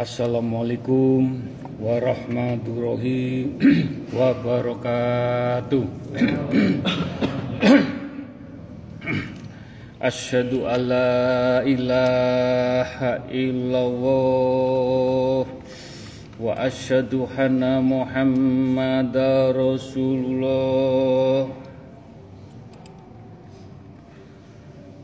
Assalamualaikum warahmatullahi wabarakatuh. Asyhadu an la ilaha illallah wa asyhadu anna Muhammadar Rasulullah.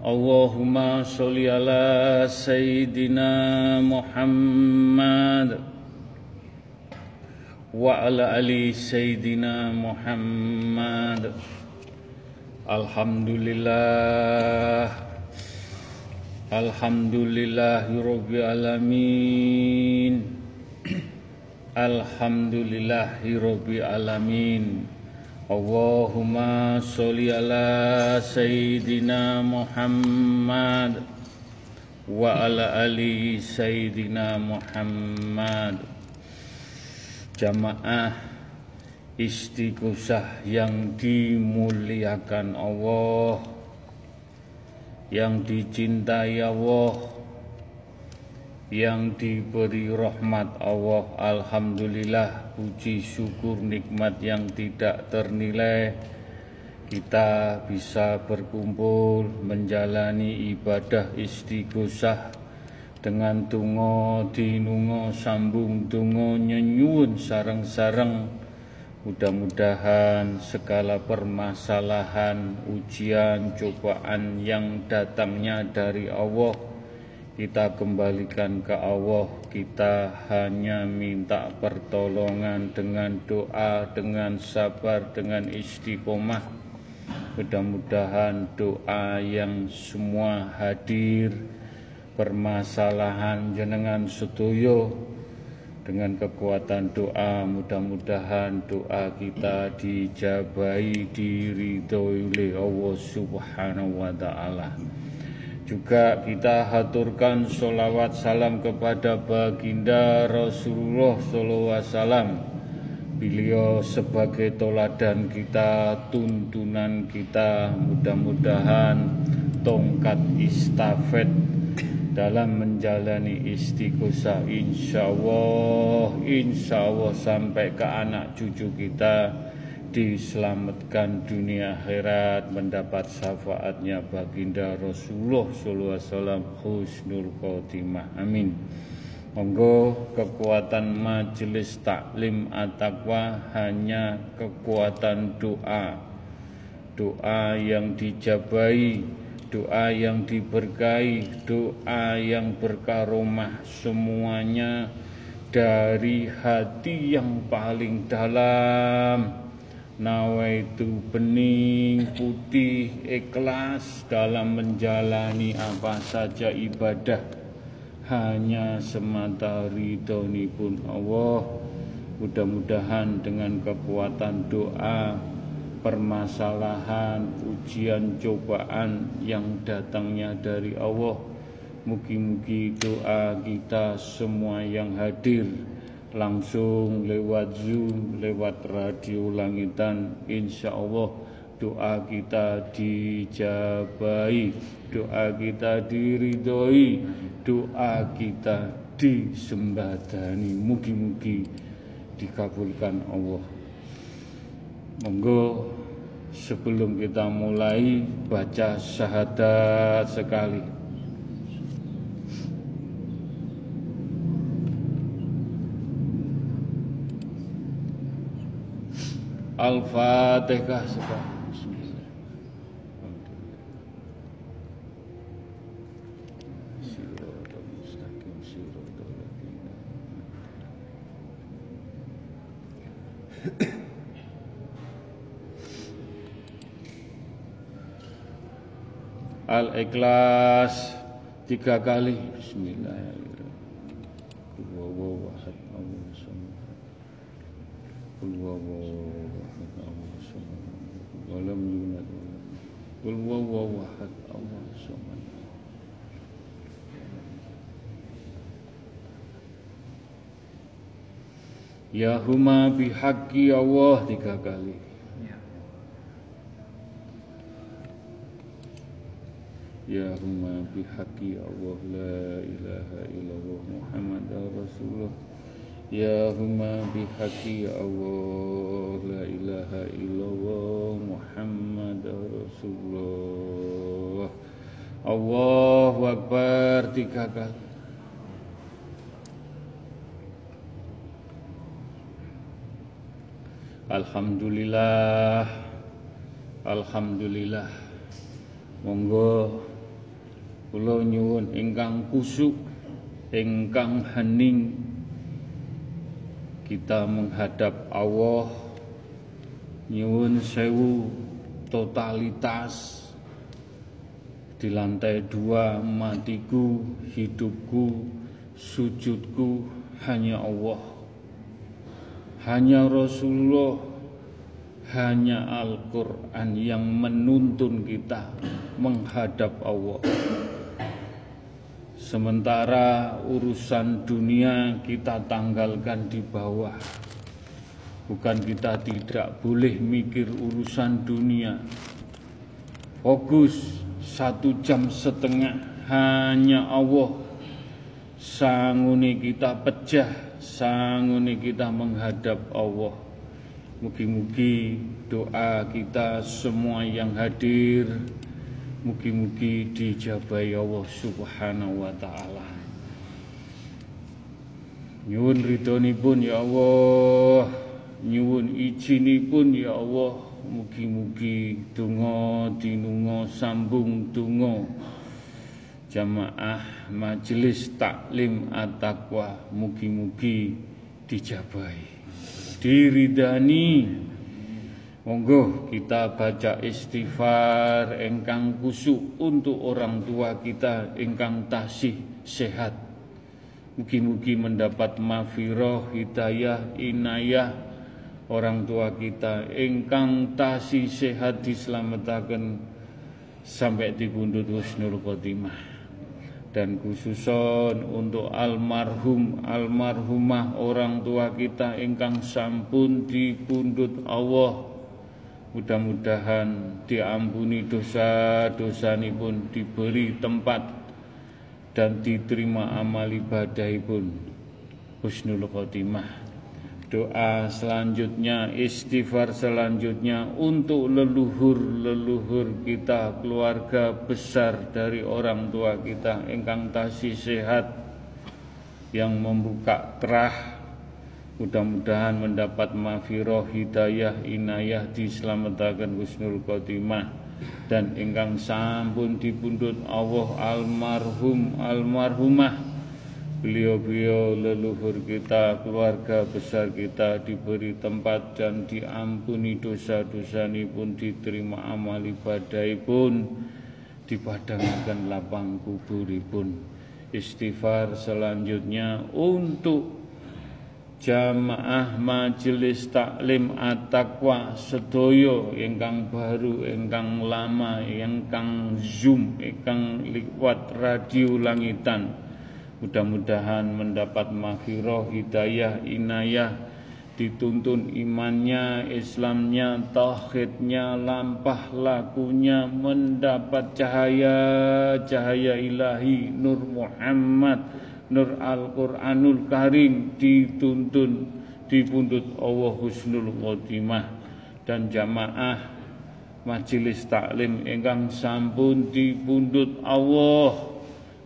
Muhammadar Rasulullah Allahumma sholli ala sayyidina Muhammad wa ala ali sayyidina Muhammad. Alhamdulillah. Alhamdulillahi rabbil alamin. Alhamdulillahi rabbil alamin Allahumma sholli ala sayyidina Muhammad wa ala ali sayyidina Muhammad. Jamaah istighosah yang dimuliakan Allah yang dicintai Allah yang diberi rahmat Allah Alhamdulillah puji syukur nikmat yang tidak ternilai. Kita bisa berkumpul menjalani ibadah istighosah dengan tungo dinungo sambung tungo nyenyun sarang-sarang mudah-mudahan segala permasalahan ujian cobaan yang datangnya dari Allah kita kembalikan ke Allah. Kita hanya minta pertolongan dengan doa dengan sabar dengan istiqomah. Mudah-mudahan doa yang semua hadir permasalahan jenengan setuyo dengan kekuatan doa. Mudah-mudahan doa kita dijabai diridhoi oleh Allah Subhanahu wa taala. Juga kita haturkan sholawat salam kepada baginda Rasulullah SAW Beliau sebagai toladan kita, tuntunan kita Mudah-mudahan tongkat istafet dalam menjalani istiqosah. Insya Allah, insya Allah sampai ke anak cucu kita diselamatkan dunia akhirat mendapat syafaatnya baginda Rasulullah sallallahu alaihi wasallam husnul khotimah. Amin. Monggo kekuatan majelis taklim at-taqwa hanya kekuatan doa. Doa yang dijabai doa yang diberkahi doa yang berkaromah semuanya dari hati yang paling dalam nawaitu bening putih ikhlas dalam menjalani apa saja ibadah. Hanya semata ridhoni pun Allah. Mudah-mudahan dengan kekuatan doa permasalahan ujian cobaan yang datangnya dari Allah mugi-mugi doa kita semua yang hadir langsung lewat Zoom, lewat radio langitan, insya Allah doa kita dijabai, doa kita diridhoi, doa kita disembadani. Mugi-mugi dikabulkan Allah. Monggo sebelum kita mulai baca syahadat sekali. Al-Fatihah Al-Ikhlas tiga kali. Bismillahirrahmanirrahim. Ahad Allahu samad wa lam yulad wa lam Qul huwallahu ahad Allahu samad Ya huma bihaqqi Allah tiga kali. Ya. Huma bihaqqi Allah. La ilaha illallah Muhammad Rasulullah. Ya huma bihaqqi Allah la ilaha illallah Muhammad Rasulullah. Allahu Akbar tiga kali. Alhamdulillah Alhamdulillah Monggo kula nyuwun ingkang kusuk ingkang hening kita menghadap Allah nyuwun sewu totalitas di lantai dua matiku hidupku sujudku hanya Allah hanya Rasulullah, hanya Al-Quran yang menuntun kita menghadap Allah. Sementara urusan dunia kita tanggalkan di bawah. Bukan kita tidak boleh mikir urusan dunia. Fokus satu jam setengah hanya Allah. Sanguni kita pecah sanguni kita menghadap Allah. Mugi-mugi doa kita semua yang hadir mugi-mugi dijabai Allah Subhanahu wa taala. Nyuwun ridhonipun ya Allah, nyuwun izinipun ya Allah, mugi-mugi donga dinunga sambung donga. Jamaah majelis taklim at-taqwa mugi-mugi dijabai diridani monggo kita baca istighfar engkang kusuk untuk orang tua kita engkang tasih sehat. Mugi-mugi mendapat mafiroh hidayah inayah orang tua kita engkang tasih sehat diselamatkan sampai di pundut husnul khotimah. Dan khususon untuk almarhum almarhumah orang tua kita ingkang sampun dipundhut Allah mudah-mudahan diampuni dosa-dosa pun diberi tempat dan diterima amal ibadah pun husnul khotimah. Doa selanjutnya, istighfar selanjutnya untuk leluhur-leluhur kita, keluarga besar dari orang tua kita, engkang tasih sehat, yang membuka terah, mudah-mudahan mendapat mafiroh, hidayah, inayah, diselamatkan husnul khotimah, dan engkang sampun dipundut Allah almarhum almarhumah. Beliau-beliau leluhur kita, keluarga besar kita diberi tempat dan diampuni dosa-dosa pun diterima amal ibadah pun dipadangkan lapang kubur pun istighfar selanjutnya untuk jamaah majelis taklim at-taqwa sedoyo ingkang baru ingkang lama ingkang zoom ingkang liwat radio langitan. Mudah-mudahan mendapat maghfirah, hidayah, inayah, dituntun imannya, Islamnya, tauhidnya, lampah lakunya, mendapat cahaya, cahaya ilahi, Nur Muhammad, Nur Al-Quranul Karim, dituntun, dipundut Allah Husnul Khotimah dan jamaah majelis taklim ingkang sampun dipundut Allah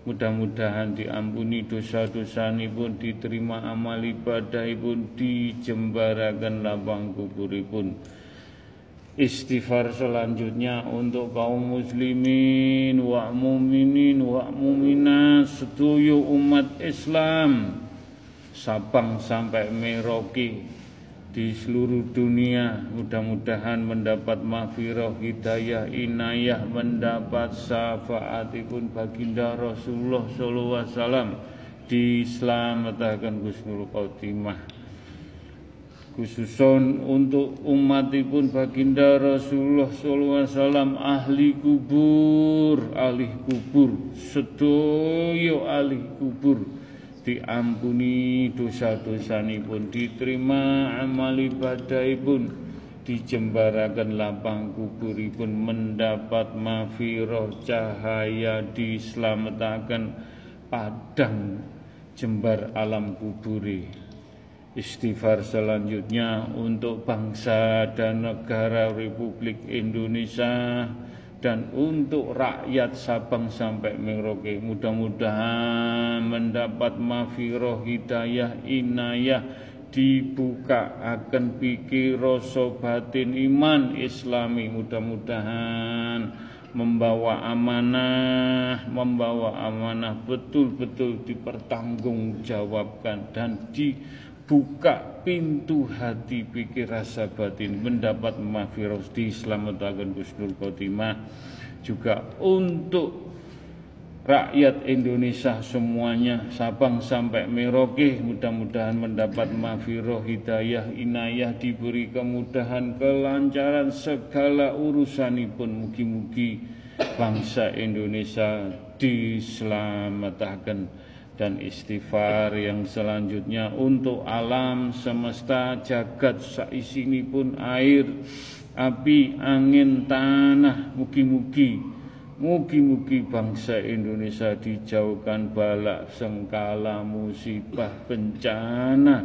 Mudah-mudahan diampuni dosa-dosa pun diterima amal ibadah pun dijembarakan lapang kuburipun. Istighfar selanjutnya untuk kaum muslimin wa muminin wa muminat setuju umat Islam. Sabang sampai Merauke di seluruh dunia mudah-mudahan mendapat maghfirah hidayah inayah mendapat syafaatipun baginda Rasulullah sallallahu alaihi wasallam. Diselamatkan Gusnul Khotimah khususon untuk umatipun baginda Rasulullah sallallahu alaihi wasallam ahli kubur ahli kubur sedoyo ahli kubur. Diampuni dosa-dosanipun diterima amal ibadahipun dijembarakan lapang kuburipun mendapat mafiroh cahaya diselamatkan padang jembar alam kuburi Istighfar selanjutnya untuk bangsa dan negara Republik Indonesia dan untuk rakyat Sabang sampai Merauke. Mudah-mudahan mendapat mafiroh hidayah inayah dibuka akan pikir rasa batin iman islami. Mudah-mudahan membawa amanah membawa amanah betul-betul dipertanggungjawabkan dan di buka pintu hati pikir rasa batin mendapat mafiros di selamat Gusnul Khotimah. Juga untuk rakyat Indonesia semuanya Sabang sampai Merauke mudah-mudahan mendapat mafiroh hidayah inayah diberi kemudahan kelancaran segala urusan pun mugi-mugi bangsa Indonesia diselamatkan dan istighfar yang selanjutnya untuk alam semesta. Jagat saisini pun air api angin tanah mugi-mugi. Mugi-mugi bangsa Indonesia dijauhkan balak sengkala musibah bencana.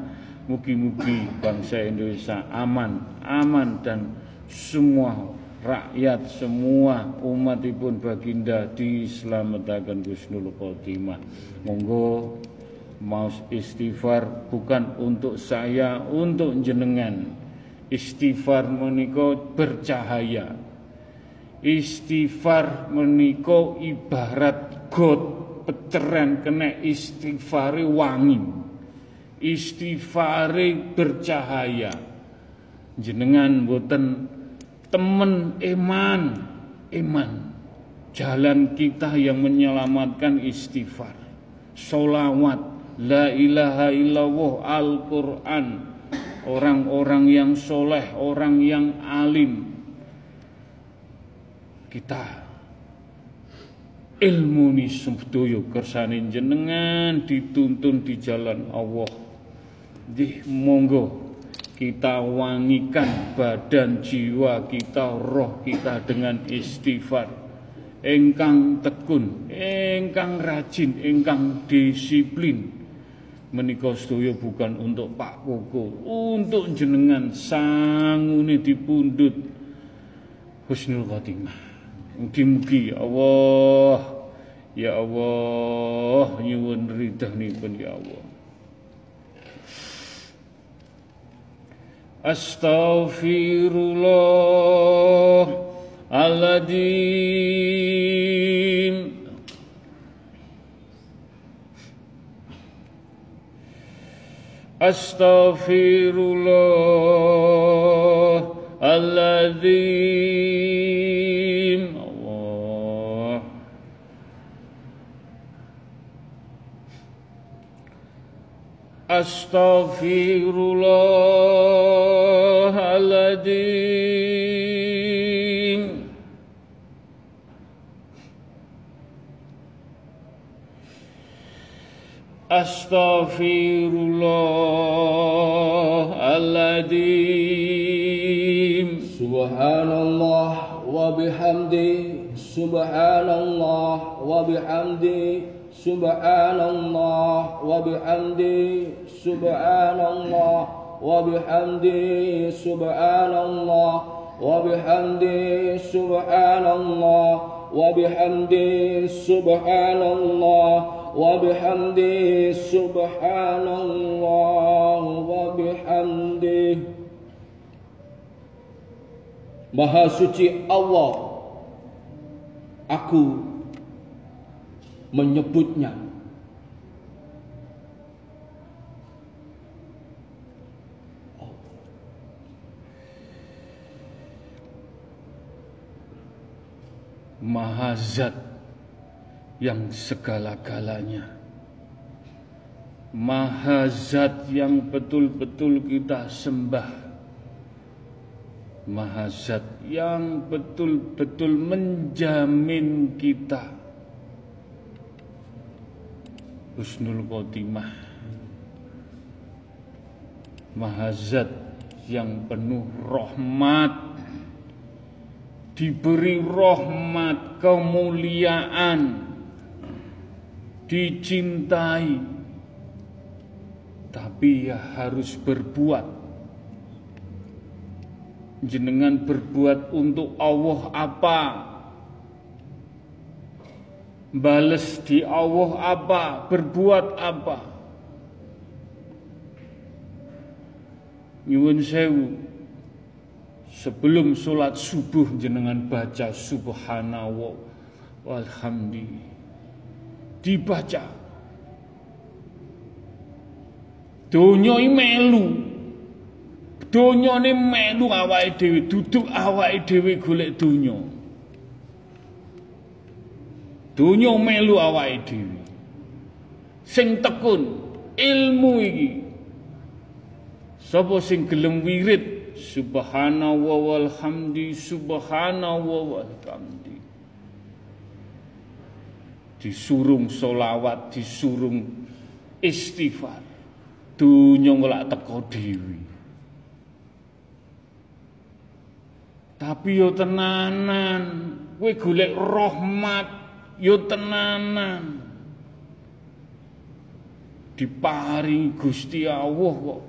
Mugi-mugi bangsa Indonesia aman aman dan semua rakyat semua umatipun baginda diselamatkan Gusnul Khotimah. Monggo mau istighfar bukan untuk saya untuk jenengan. Istighfar meniko bercahaya. Istighfar meniko ibarat got peceran kena istighfari wangi istighfari bercahaya. Jenengan boten teman iman. Iman. Jalan kita yang menyelamatkan istighfar. Solawat la ilaha illallah Al-Quran. Orang-orang yang soleh orang yang alim. Kita. Ilmu ni sedoyo kersane jenengan dituntun di jalan Allah. Di monggo kita wangikan badan jiwa kita roh kita dengan istighfar. Engkang tekun engkang rajin engkang disiplin. Menika sedaya bukan untuk Pak Koko untuk jenengan sangune dipundhut. Husnul khotimah. Mugi-mugi Allah ya Allah nyuwun ridhanipun ya Allah Astaghfirullahaladzim Astaghfirullahaladzim Astaghfirullah العظيم. أستغفر الله العظيم. سبحان الله وبحمده سبحان الله وبحمده سبحان الله وبحمده. سبحان الله وبحمده سبحان الله وبحمده سبحان الله وبحمده سبحان الله وبحمده سبحان الله وبحمده Maha suci Allah Aku menyebutnya Maha Zat yang segala-galanya. Mahazat yang betul-betul kita sembah. Mahazat yang betul-betul menjamin kita. Husnul Khotimah. Mahazat yang penuh rahmat Diberi rahmat kemuliaan Dicintai tapi ya harus berbuat. Jenengan berbuat untuk Allah apa? Bales di Allah apa? Berbuat apa? Nyuwun sewu. Sebelum sholat subuh jenengan baca subhanallah walhamdulillah. Dibaca Donya iki melu. Donyane melu awake dhewe, duduk awake dhewe golek donya. Donya melu awake dhewe. Sing tekun ilmu iki. Sapa sing gelem wirid subhanallah walhamdi subhanallah walhamdi. Disurung solawat, disurung istighfar dunya ngelak teko dhewe. Tapi yo tenanan, kowe golek rahmat yo tenanan. Diparingi Gusti Allah kok.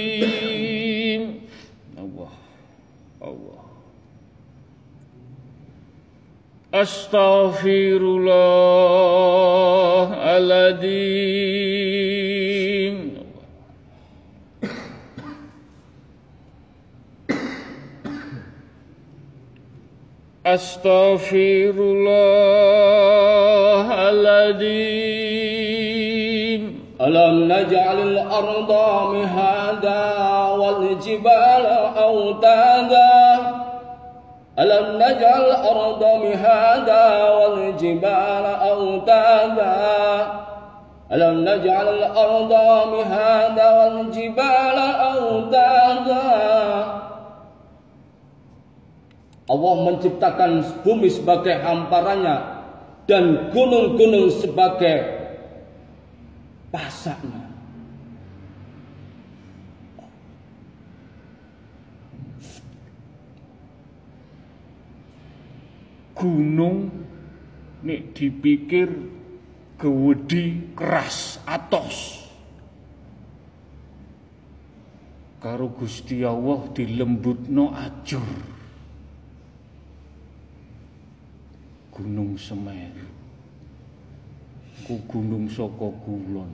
Astaghfirullahaladzim Astaghfirullahaladzim Alam naj'alil arda mihada wal jibala awtada Alam naj'al arda mihada wal jibala awtada Alam naj'al arda mihada wal jibala awtada Allah menciptakan bumi sebagai hamparannya dan gunung-gunung sebagai pasaknya. Gunung nek dipikir gewedi keras atos. Karo Gusti Allah dilembutno ajur. Gunung Semeru. Ku gunung saka kulon.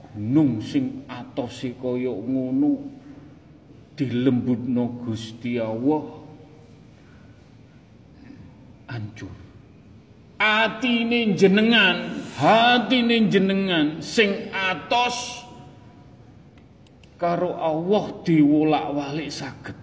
Gunung sing atose kaya ngono dilembutno Gusti Allah hancur. Atine jenengan, hatine jenengan sing atos karo Allah diwolak-walik saged.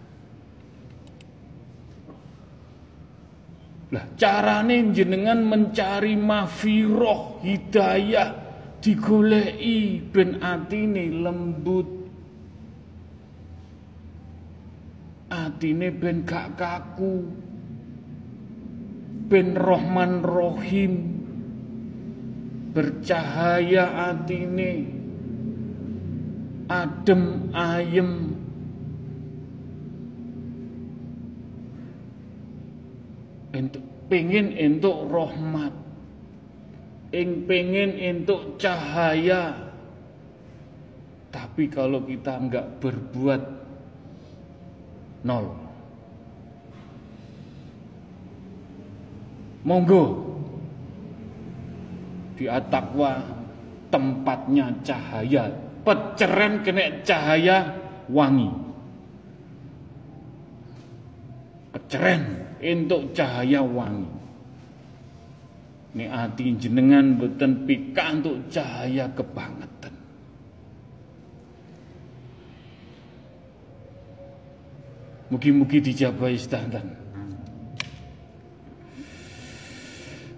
Lah carane jenengan mencari mafiroh hidayah digoleki ben atine lembut. Atine ben gak kaku. Ben Rohman Rohim. Bercahaya atine. Adem ayem entuk pengen entuk rahmat ing pengen entuk cahaya tapi kalau kita enggak berbuat nol Monggo di atakwa tempatnya cahaya, peceren kena cahaya wangi. Peceren untuk cahaya wangi. Ini ati jenengan beten pika untuk cahaya kebangetan. Mugi-mugi dijabai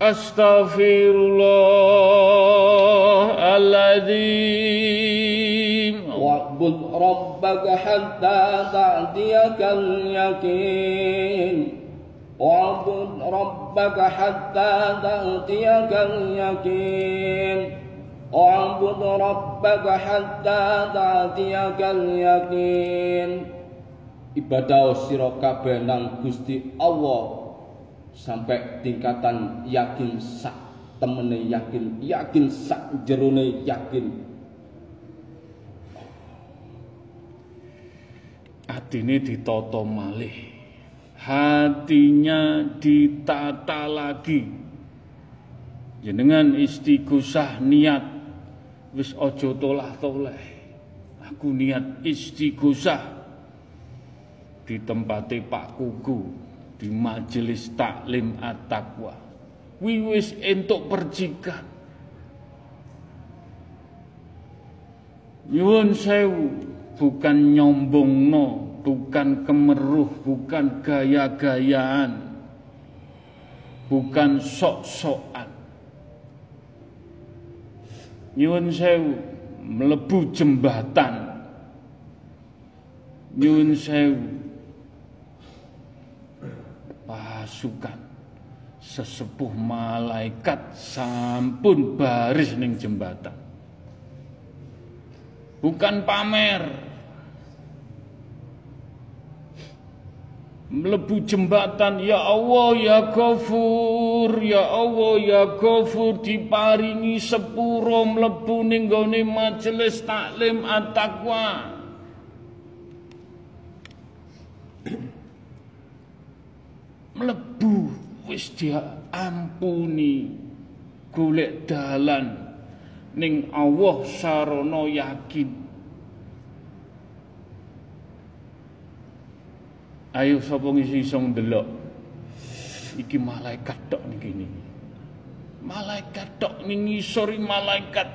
Astaghfirullahaladzim Wa'bud rabbaka hatta ta'tiyaka al-yakin Wa'bud rabbaka hatta ta'tiyaka al-yakin Wa'bud rabbaka hatta ta'tiyaka al-yakin Ibadah sira kabeh nang Gusti Allah sampai tingkatan yakin sak temene yakin yakin sak jerone yakin. Atine ditata malih. Hatinya ditata lagi. Jenengan istighosah niat Wis ojo tolah-toleh Aku niat istighosah Di tempate Pak Kuku Di majelis taklim at-taqwa Wiwis entuk percikan Nyuwun sewu bukan nyombongno, bukan kemeruh, bukan gaya-gayaan, bukan sok-sokan. Nyuwun sewu melebu jembatan. Nyuwun sewu pasukan. Sesepuh malaikat sampun baris ning jembatan. Bukan pamer, melebu jembatan ya Allah ya Ghafur ya Allah ya Ghafur diparingi sepuro mlebu ning gone majelis taklim at-taqwa mlebu wis dia ampuni. Golek dalan ning Allah sarana yakin. Ayo sapa ngisi iso ndelok. Iki malaikat tok niki ini. Malaikat tok ning ngisori malaikat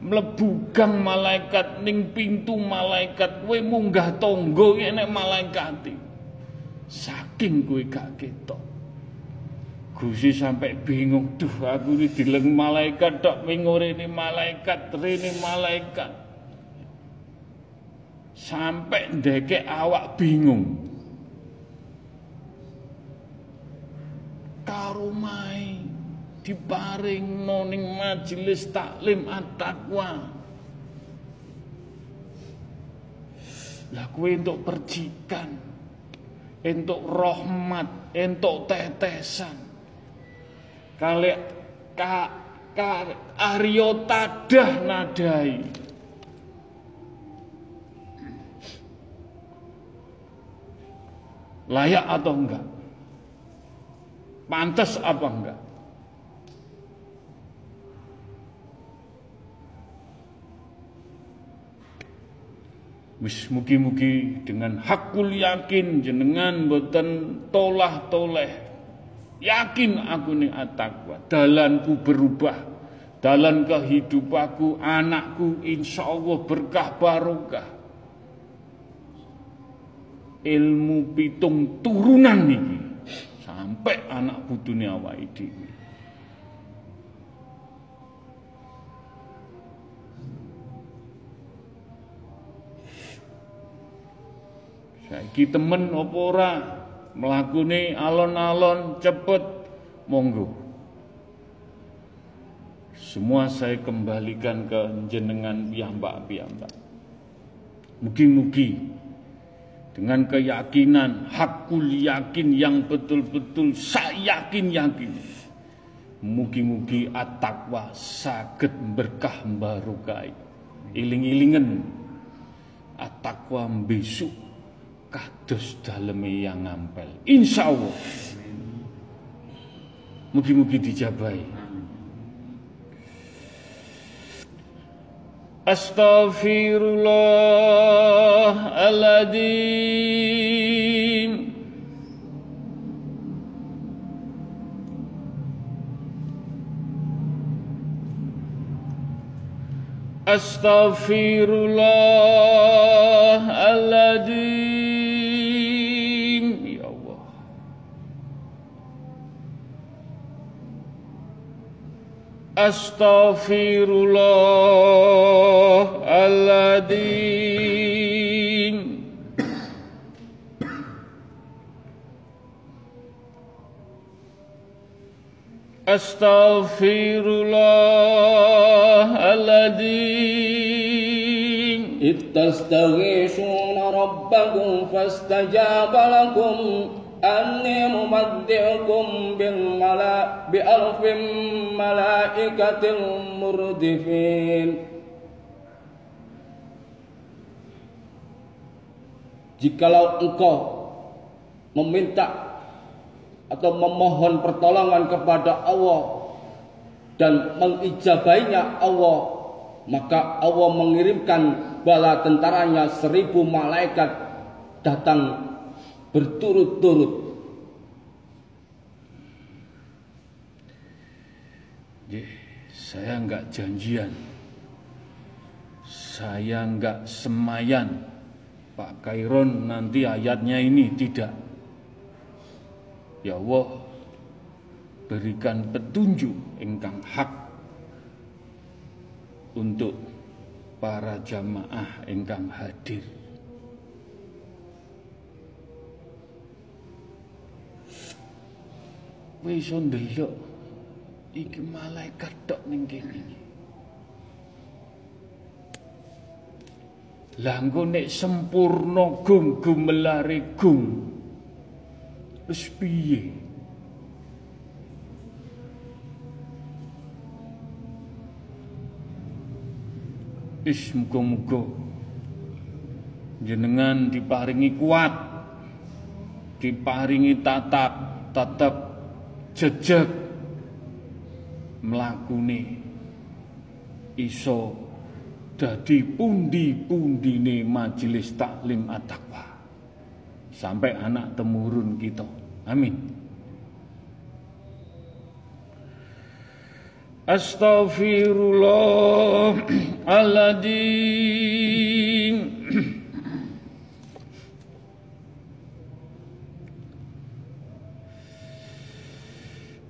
mlebu gang malaikat ning pintu malaikat. Kowe munggah tangga nek malaikat saking kowe gak ketok. Gusti sampai bingung duh aku ini dileng malaikat tok mingore ini malaikat rene malaikat. Sampai ndeke awak bingung. Karumai diparing noning majelis taklim at-taqwa. Lah kuwi untuk percikan untuk rahmat untuk tetesan. Kali ka, ka Aryo tadah nadai. Layak atau enggak? Pantas apa enggak? Wis mugi-mugi dengan hakul yakin jenengan boten tolah toleh. Yakin aku ning atakwa, dalanku berubah. Dalan kehidupanku, anakku insya Allah berkah barokah. Ilmu pitung turunan niki sampai anak putune awake dhewe. Saiki temen apa ora? Mlakune alon-alon cepet. Monggo. Semua saya kembalikan ke jenengan piyambak-piyambak. Mugi-mugi dengan keyakinan hakul yakin yang betul-betul saya yakin yakin. Mugi-mugi at-taqwa saged berkah barokai iling-ilingen at-taqwa besok kados daleme yang ngampel. Insyaallah. Mugi-mugi dijabahi. Astaghfirullahaladzim Astaghfirullahaladzim أستغفر الله العظيم. أستغفر الله العظيم. إذ تستغيثون ربكم فاستجاب لكم. أني ممدعكم بالملا بألف ملائكة مردفين Jikalau engkau meminta atau memohon pertolongan kepada Allah dan mengijabainya Allah maka Allah mengirimkan bala tentaranya seribu malaikat datang berturut-turut saya nggak janjian, saya nggak semayan. Pak Kairon nanti ayatnya ini tidak. Ya Allah, berikan petunjuk engkang hak untuk para jamaah engkang hadir. Wis iso ndelok iki malaikat tok ning kene iki. Lah engko nek sempurna gum gumelare gum. Wis piye? Wis muga-muga jenengan diparingi kuat, diparingi tatap, tetep jejeg mlakune iso dadi pundi-pundine majelis taklim at-taqwa sampai anak temurun kita. Amin. Astaghfirullahaladzim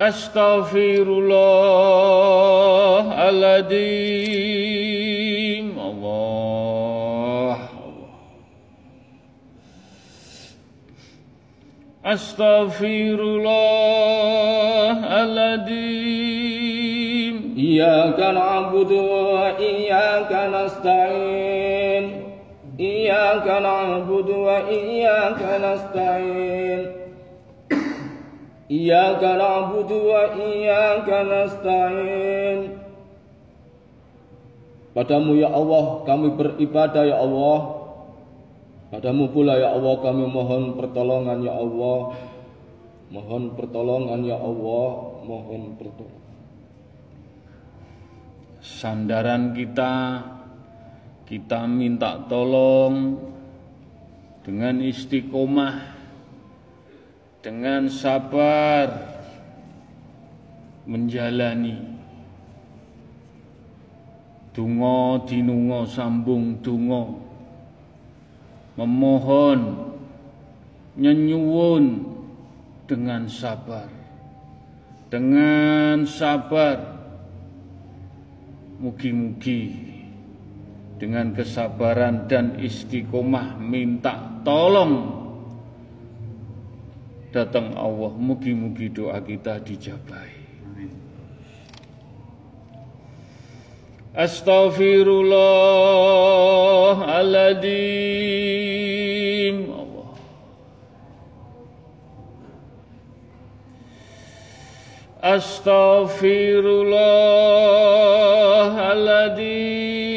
Astaghfirullahaladzim Allah Astaghfirullahaladzim إياك نعبد وإياك نستعين إياك نعبد وإياك نستعين إياك نعبد وإياك نستعين Padamu ya Allah kami beribadah ya Allah Padamu pula ya Allah kami mohon pertolongan ya Allah Mohon pertolongan ya Allah Mohon pertolongan sandaran kita kita minta tolong dengan istiqomah dengan sabar menjalani. Dungo dinungo sambung dungo. Memohon nyenyuwun dengan sabar. Dengan sabar mugi-mugi dengan kesabaran dan istiqomah minta tolong datang Allah mugi-mugi doa kita dijabai. Astaghfirullahaladzim Allah. Astaghfirullahaladzim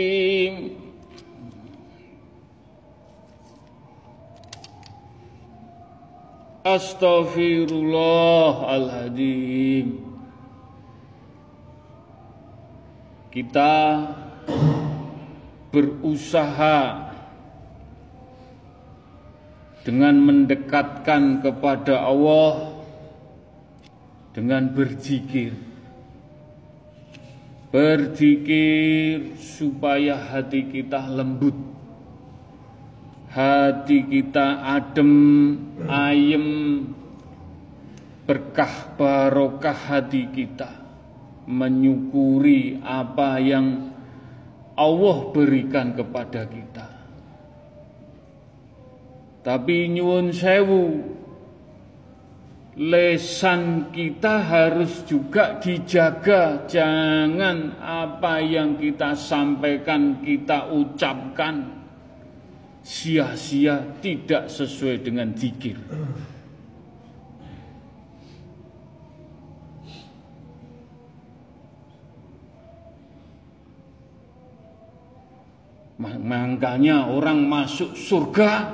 Astaghfirullahaladzim Kita berusaha dengan mendekatkan kepada Allah dengan berzikir. Berzikir supaya hati kita lembut hati kita adem ayem berkah barokah hati kita menyukuri apa yang Allah berikan kepada kita. Tapi nyuwun sewu, lesan kita harus juga dijaga. Jangan apa yang kita sampaikan, kita ucapkan sia-sia tidak sesuai dengan zikir. Makanya orang masuk surga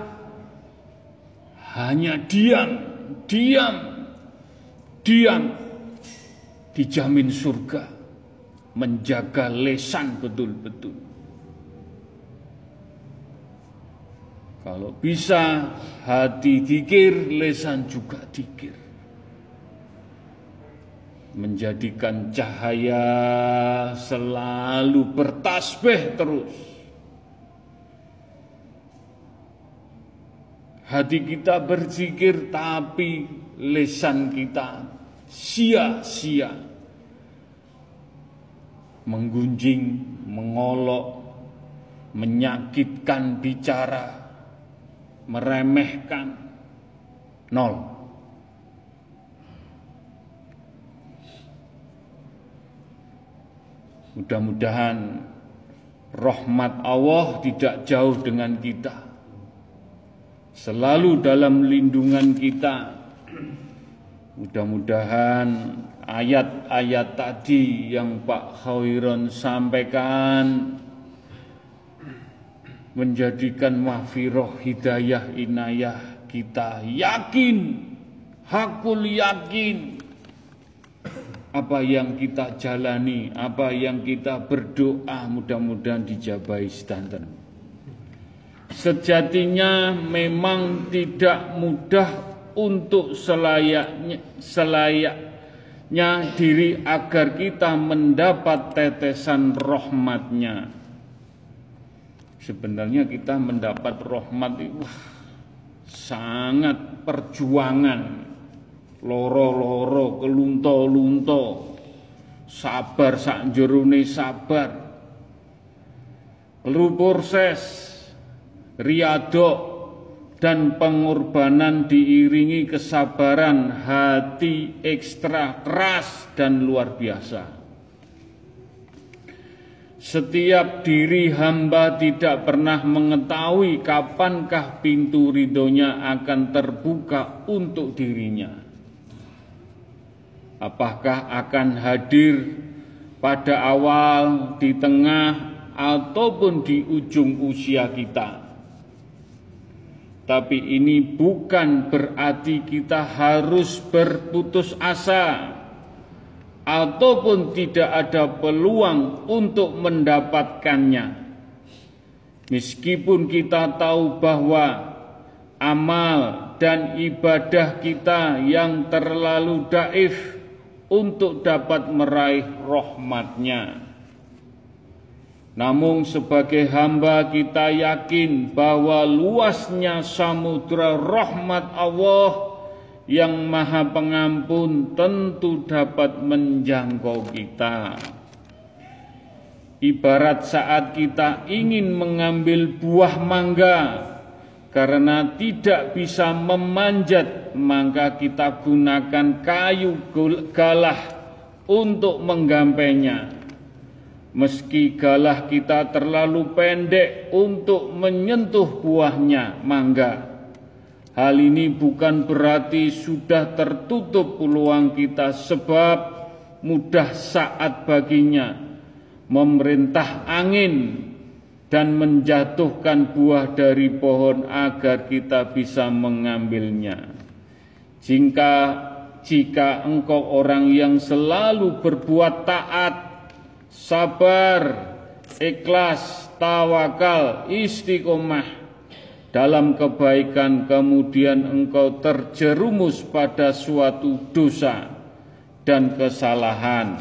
hanya diam, diam, diam, dijamin surga, menjaga lesan betul-betul. Kalau bisa hati dikir, lesan juga dikir. Menjadikan cahaya selalu bertasbih terus. Hati kita berzikir tapi lesan kita sia-sia. Menggunjing, mengolok, menyakitkan bicara, meremehkan. Nol. Mudah-mudahan rahmat Allah tidak jauh dengan kita selalu dalam lindungan kita. Mudah-mudahan ayat-ayat tadi yang Pak Khairon sampaikan menjadikan mahfiroh hidayah inayah kita yakin, hakul yakin apa yang kita jalani, apa yang kita berdoa mudah-mudahan dijabai sedanten. Sejatinya memang tidak mudah untuk selayaknya, selayaknya diri agar kita mendapat tetesan rahmatnya. Sebenarnya kita mendapat rahmat itu sangat perjuangan. Loro-loro kelunto-lunto. Sabar sak jerone sabar. Perlu proses riadok dan pengorbanan diiringi kesabaran hati ekstra keras dan luar biasa. Setiap diri hamba tidak pernah mengetahui kapankah pintu ridhonya akan terbuka untuk dirinya. Apakah akan hadir pada awal, di tengah, ataupun di ujung usia kita tapi ini bukan berarti kita harus berputus asa ataupun tidak ada peluang untuk mendapatkannya. Meskipun kita tahu bahwa amal dan ibadah kita yang terlalu daif untuk dapat meraih rahmatnya. Namun sebagai hamba kita yakin bahwa luasnya samudra rahmat Allah yang maha pengampun tentu dapat menjangkau kita. Ibarat saat kita ingin mengambil buah mangga karena tidak bisa memanjat maka kita gunakan kayu galah untuk menggampainya Meski galah kita terlalu pendek untuk menyentuh buahnya mangga. Hal ini bukan berarti sudah tertutup peluang kita sebab mudah saat baginya memerintah angin dan menjatuhkan buah dari pohon agar kita bisa mengambilnya. Jika jika engkau orang yang selalu berbuat taat sabar, ikhlas, tawakal, istiqomah dalam kebaikan kemudian engkau terjerumus pada suatu dosa dan kesalahan.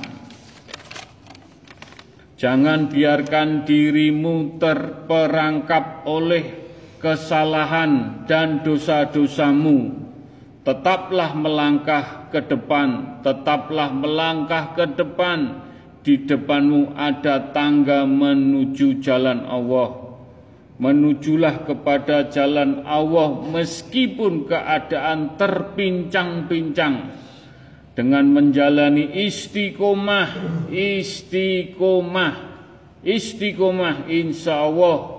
Jangan biarkan dirimu terperangkap oleh kesalahan dan dosa-dosamu. Tetaplah melangkah ke depan, tetaplah melangkah ke depan di depanmu ada tangga menuju jalan Allah. Menujulah kepada jalan Allah meskipun keadaan terpincang-pincang. Dengan menjalani istiqomah, istiqomah, istiqomah insya Allah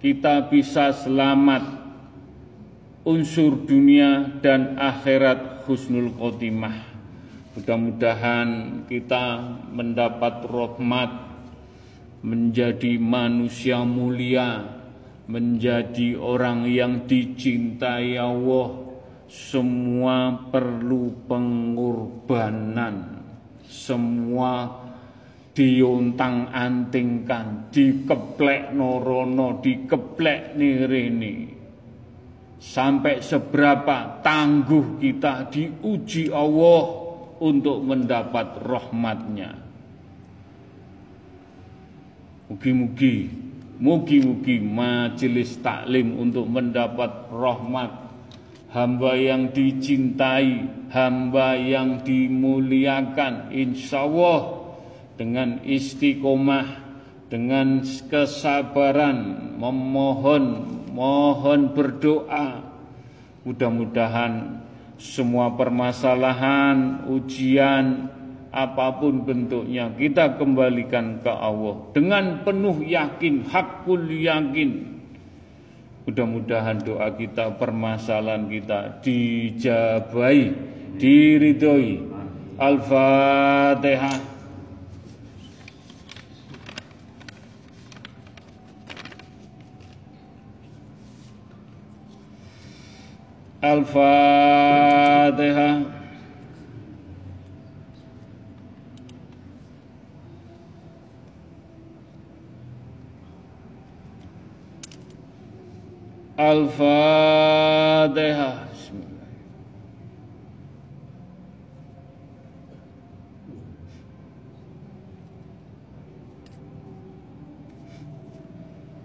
kita bisa selamat unsur dunia dan akhirat husnul khotimah. Mudah-mudahan kita mendapat rahmat menjadi manusia mulia, menjadi orang yang dicintai Allah. Semua perlu pengorbanan, semua diuntang antingkan, dikeplek norono, dikeplek nirini. Sampai seberapa tangguh kita diuji Allah untuk mendapat rahmatnya. Mugi-mugi, mugi-mugi majelis taklim untuk mendapat rahmat hamba yang dicintai, hamba yang dimuliakan, insya Allah dengan istiqomah, dengan kesabaran, memohon, mohon berdoa. Mudah-mudahan semua permasalahan, ujian, apa pun bentuknya kita kembalikan ke Allah dengan penuh yakin, hakul yakin. Mudah-mudahan doa kita, permasalahan kita dijabai, diridhoi. Al-Fatihah. الفاتحة الفاتحة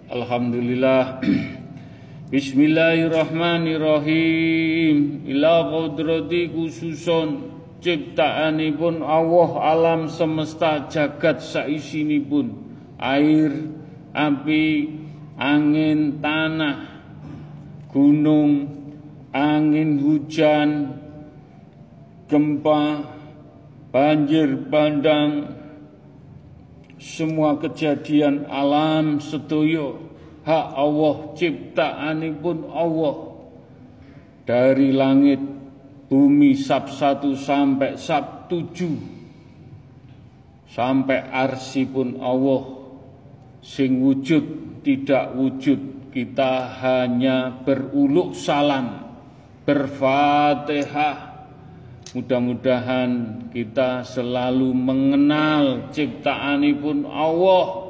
Alhamdulillah Bismillahirrahmanirrahim Ila kodrati khususon Ciptaanipun Allah alam semesta jagat saisinipun Air, api, angin, tanah, gunung, angin hujan, gempa, banjir bandang, semua kejadian alam sedoyo hak Allah ciptaanipun Allah. Dari langit bumi sab satu sampai sab tujuh. Sampai arsi pun Allah. Sing wujud tidak wujud kita hanya beruluk salam berfatihah Mudah-mudahan kita selalu mengenal ciptaanipun Allah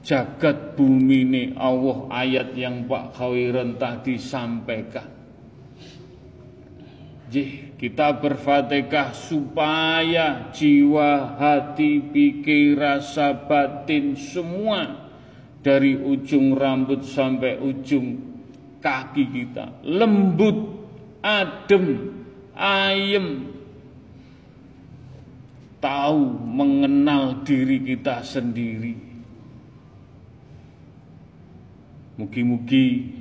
jagat bumi ini Allah ayat yang Pak Khawiran tadi sampaikan. Jih, kita berfatihah supaya jiwa, hati, pikir, rasa batin semua dari ujung rambut sampai ujung kaki kita lembut, adem, ayem, tahu mengenal diri kita sendiri. Mugi-mugi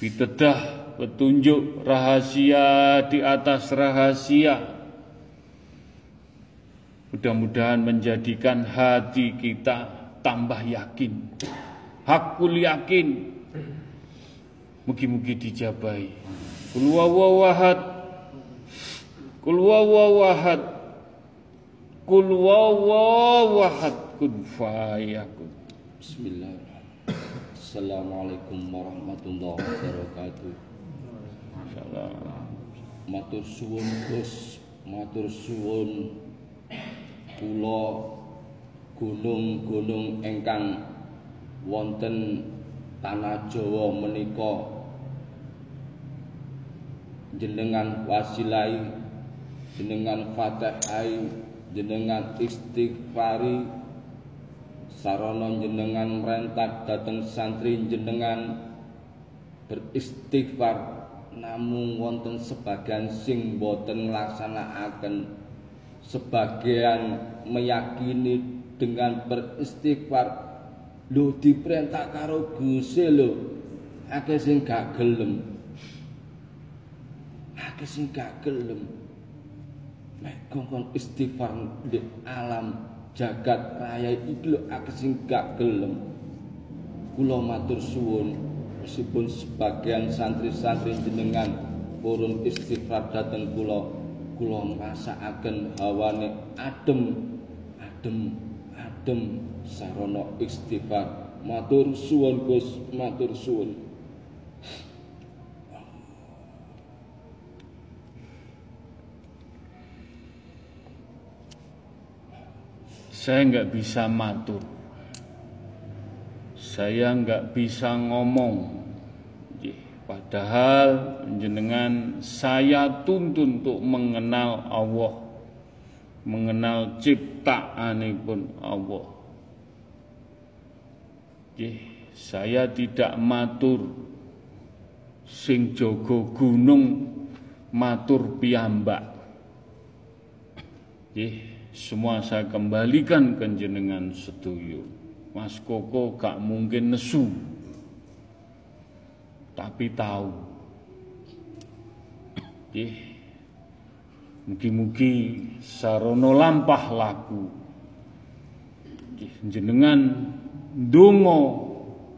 bitedah petunjuk rahasia di atas rahasia. Mudah-mudahan menjadikan hati kita tambah yakin. Hakul yakin. Mugi-mugi dijabai. Kul wawahad. Kul wawahad. Kul wawahad kun fayakun. Bismillahirrahmanirrahim. Assalamualaikum warahmatullahi wabarakatuh. Salam. Matur suwun Gus, matur suwun kula gunung-gunung ingkang wonten tanah Jawa menika jenengan wasilai jenengan fatihai jenengan istighfari sarana jenengan merentak dateng santri jenengan beristighfar. Namung wonten sebagian sing boten nglaksanakaken sebagian meyakini dengan beristighfar. Lho diperintah karo Gusti lho akeh sing gak gelem. Akeh sing gak gelem. Nek kongkon istighfar di alam jagat raya iki lho akeh sing gak gelem. Kula matur suwun meskipun sebagian santri-santri jenengan purun istighfar dateng kula kula ngrasakaken hawane adem adem adem sarana istighfar matur suwun Gus matur suwun Saya nggak bisa matur. Saya nggak bisa ngomong. Padahal jenengan saya tuntun untuk mengenal Allah, mengenal ciptaanipun Allah. saya tidak matur sing jogo gunung matur piyambak. Nggih, semua saya kembalikan ke jenengan setuju. Mas Koko gak mungkin nesu. Tapi tahu. Eh, mugi-mugi sarono lampah laku. jenengan dungo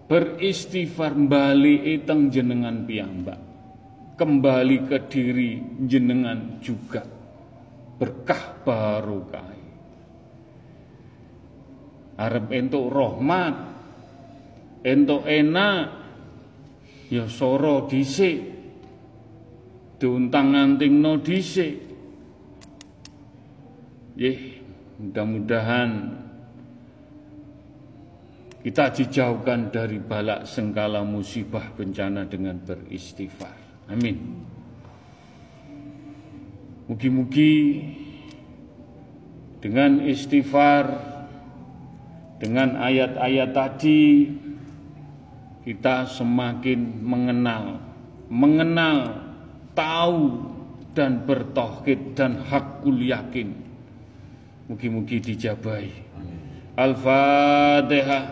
beristighfar bali iteng jenengan piyambak. Kembali ke diri jenengan juga berkah barokah. Arep entuk rahmat, entuk enak, ya soro dhisik. Diuntang-antingno dhisik. Nggih, mudah-mudahan kita dijauhkan dari balak sengkala musibah bencana dengan beristighfar. Amin. Mugi-mugi dengan istighfar Dengan ayat-ayat tadi kita semakin mengenal, mengenal, tahu dan bertauhid dan hakul yakin. Mugi-mugi dijabai. Al-Fatihah.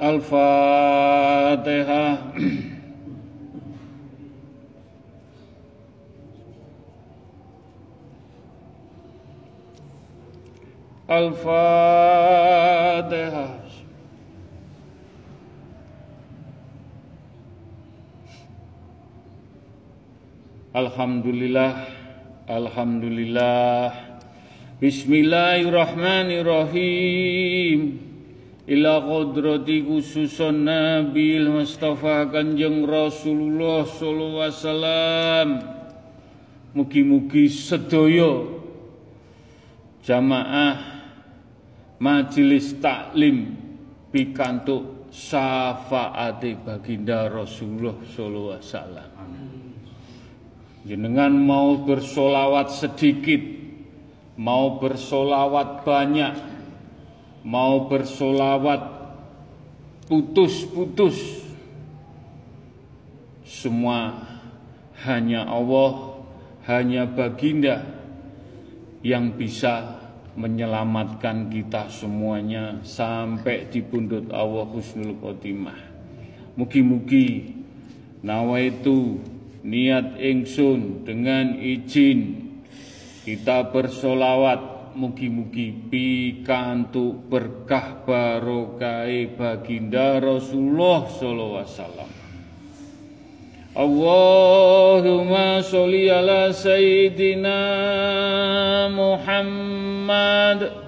Al-Fatihah. Al-Fatihah. Alhamdulillah Alhamdulillah. Bismillahirrahmanirrahim. Ila qudrati khususun Nabi Mustafa Kanjeng Rasulullah sallallahu alaihi wasallam. Mugi-mugi sedaya jamaah majelis taklim pikantuk syafaate baginda Rasulullah sallallahu alaihi wasallam. Jenengan mau bersolawat sedikit, mau bersolawat banyak, mau bersolawat putus-putus, semua hanya Allah, hanya baginda yang bisa menyelamatkan kita semuanya sampai di pundut Allah Husnul Khotimah. Mugi-mugi nawa itu niat ingsun dengan izin. Kita bersolawat. Mugi-mugi pikantuk berkah barokai baginda Rasulullah sallallahu alaihi wasallam. Allahumma sholli ala sayyidina Muhammad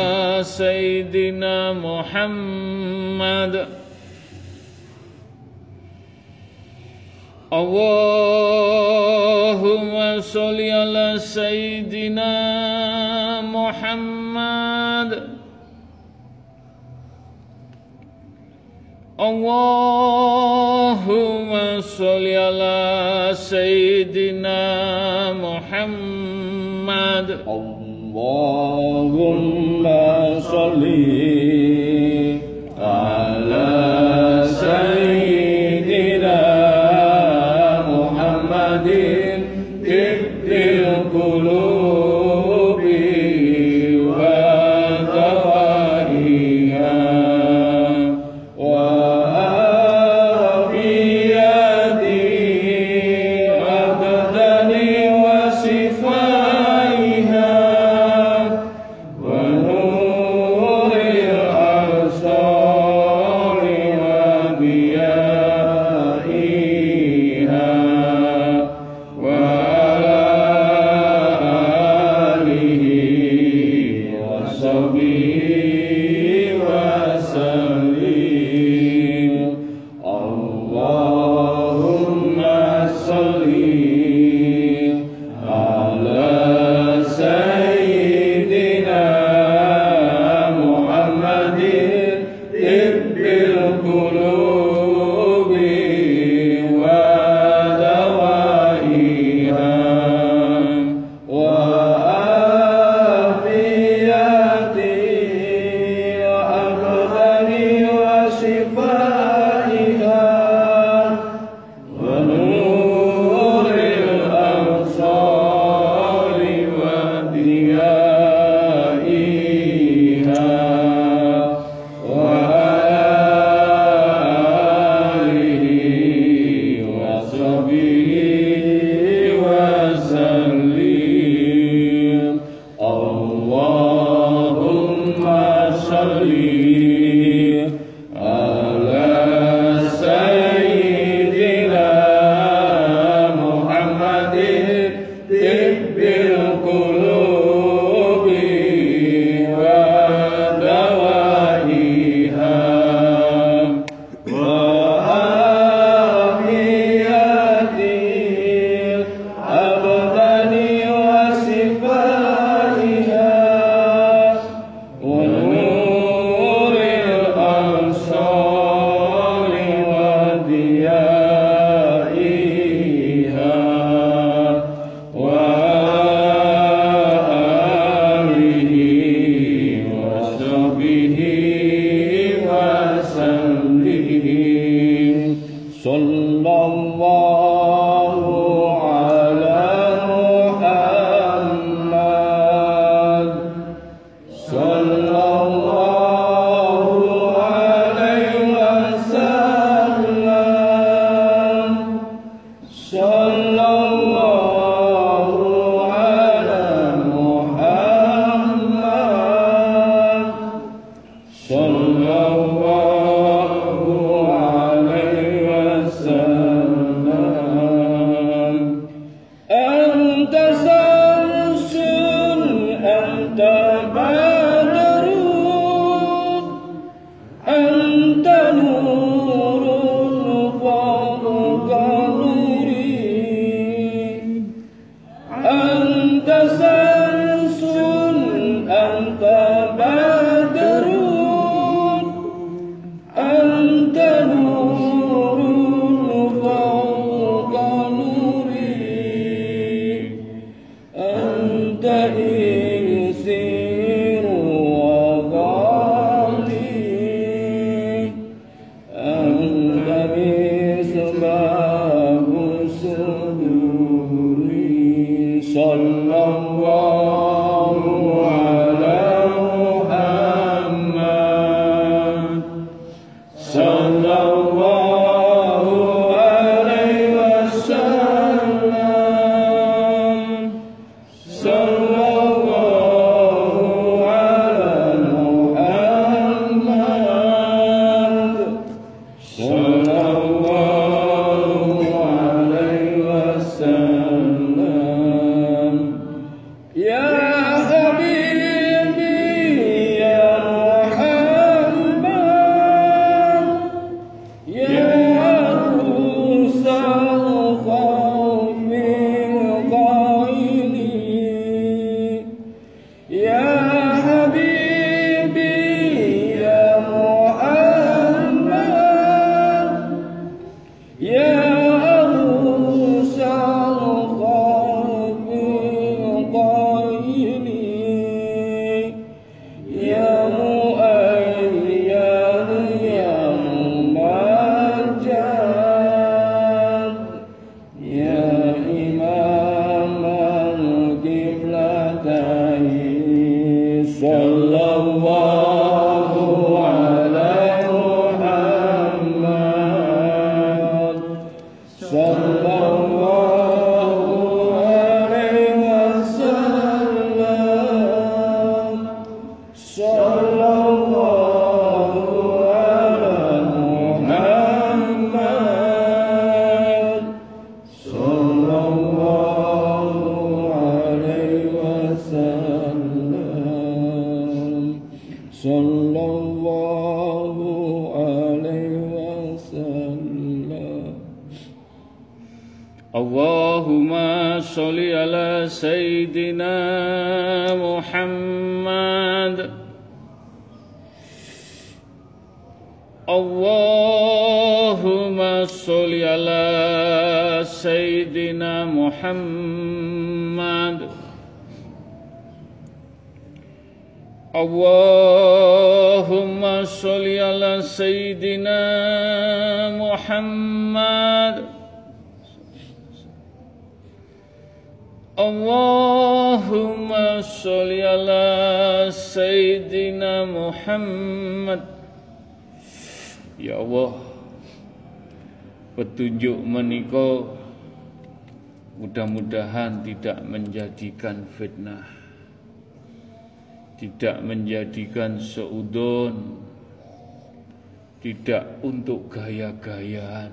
ala sayyidina Muhammad Allahumma sholli ala sayyidina Muhammad Allahumma sholli ala sayyidina Muhammad اللهم صلِّ day petunjuk menika mudah-mudahan tidak menjadikan fitnah tidak menjadikan seudon tidak untuk gaya-gayaan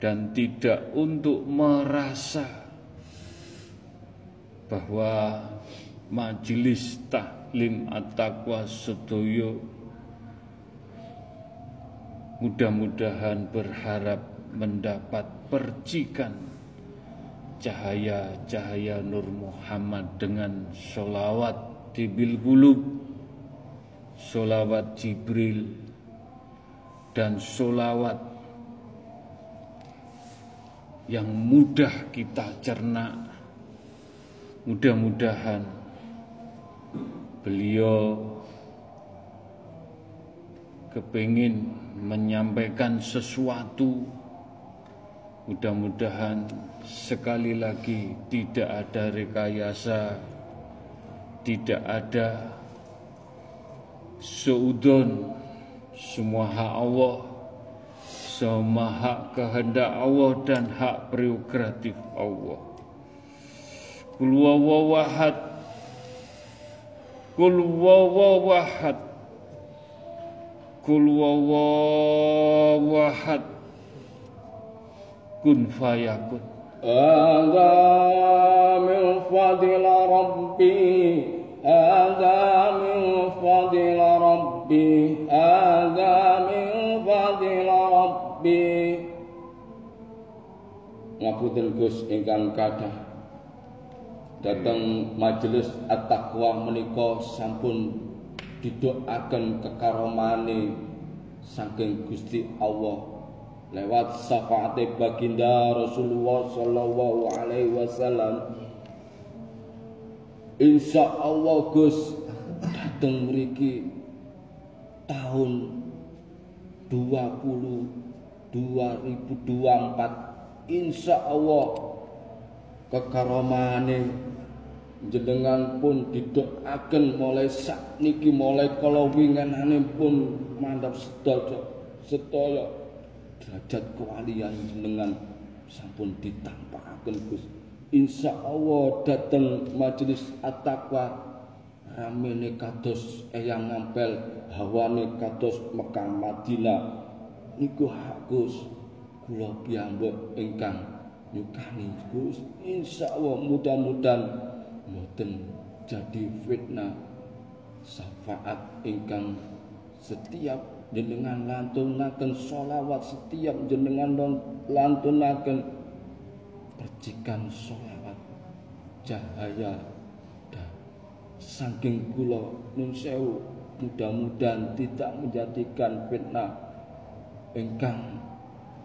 dan tidak untuk merasa bahwa majelis taklim at-taqwa sedoyo mudah-mudahan berharap mendapat percikan cahaya-cahaya Nur Muhammad dengan solawat tibil gulub, solawat Jibril, dan solawat yang mudah kita cerna. Mudah-mudahan beliau kepingin menyampaikan sesuatu mudah-mudahan sekali lagi tidak ada rekayasa tidak ada seudon semua hak Allah semua hak kehendak Allah dan hak prerogatif Allah. Kul wawawahad Kul wawawahad Kul wawawahad Kun fayakun. Ada min fadila Rabbi. Ada min fadila Rabbi. Ada min fadila Rabbi. Ngapunten Gus ingkang Kada, datang majelis at-taqwa menika sampun didoaken kekaromane saking Gusti Allah lewat syafaate baginda Rasulullah sallallahu alaihi wasallam. Insya Allah Gus dateng mriki tahun 20 2024 Insya Allah kekaromane jenengan pun didoaken mulai sakniki mulai kala winginane pun mandhap sedaya sedaya derajat kewalian jenengan sampun ditampakaken Gus. Insya Allah dateng majelis at-taqwa ramene kados eyang ngampel hawane kados Mekah Madinah. Niku hak Gus. Kula piyambak ingkang nyukani Gus. Insyaallah mudah-mudahan mboten jadi fitnah. Syafaat ingkang setiap jenengan lantunaken sholawat setiap jenengan lantunaken percikan sholawat cahaya dan saking kula nun sewu mudah-mudahan tidak menjadikan fitnah ingkang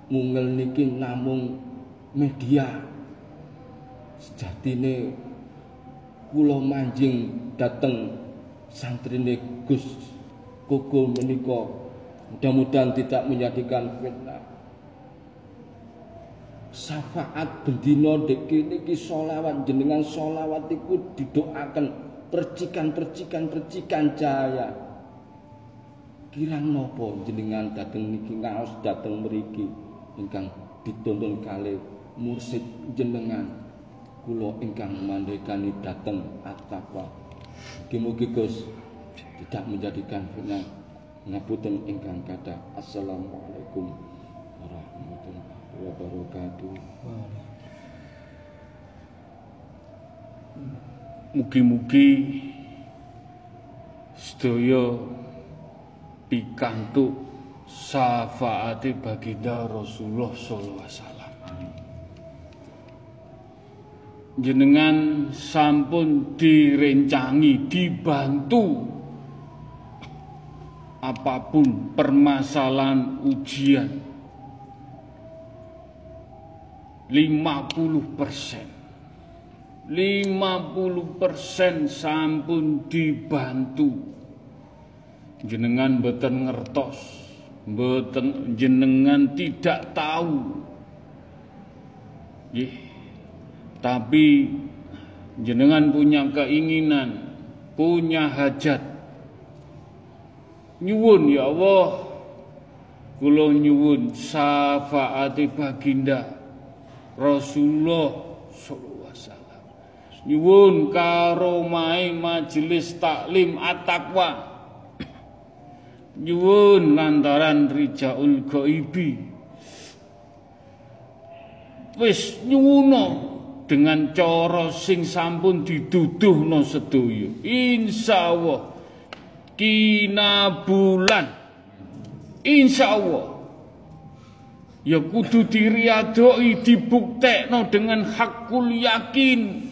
mungel niki namung media sejatine kula manjing dateng santrine Gus Koko menika. Mudah-mudahan tidak menjadikan fitnah. Syafaat bendina deki niki solawat jenengan solawat iku didoakan percikan-percikan percikan cahaya. Kirang nopo jenengan dateng niki ngaos dateng mriki? Ingkang ditonton kali mursid jenengan kula ingkang mandhekani dateng at-taqwa. Mugi Gus tidak menjadikan fitnah ngapunten ingkang kata assalamualaikum warahmatullahi wabarakatuh. Mugi-mugi sedaya pikantuk syafaate baginda Rasulullah sallallahu alaihi wasallam. Jenengan sampun direncangi, dibantu apa pun permasalahan ujian. 50 persen. 50 persen sampun dibantu. Jenengan beten ngertos beten jenengan tidak tahu. Yeh, tapi jenengan punya keinginan punya hajat. Nyuwun ya Allah. Kula nyuwun syafaati baginda Rasulullah sallallahu alaihi wasallam. Nyuwun karo mae majelis taklim at-taqwa. Nyuwun lantaran rijaul ghaibi. Wis nyuwuna dengan cara sing sampun diduduhno sedaya insyaallah kina bulan insyaallah. Ya kudu diriadoi dibuktekno dengan hakul yakin.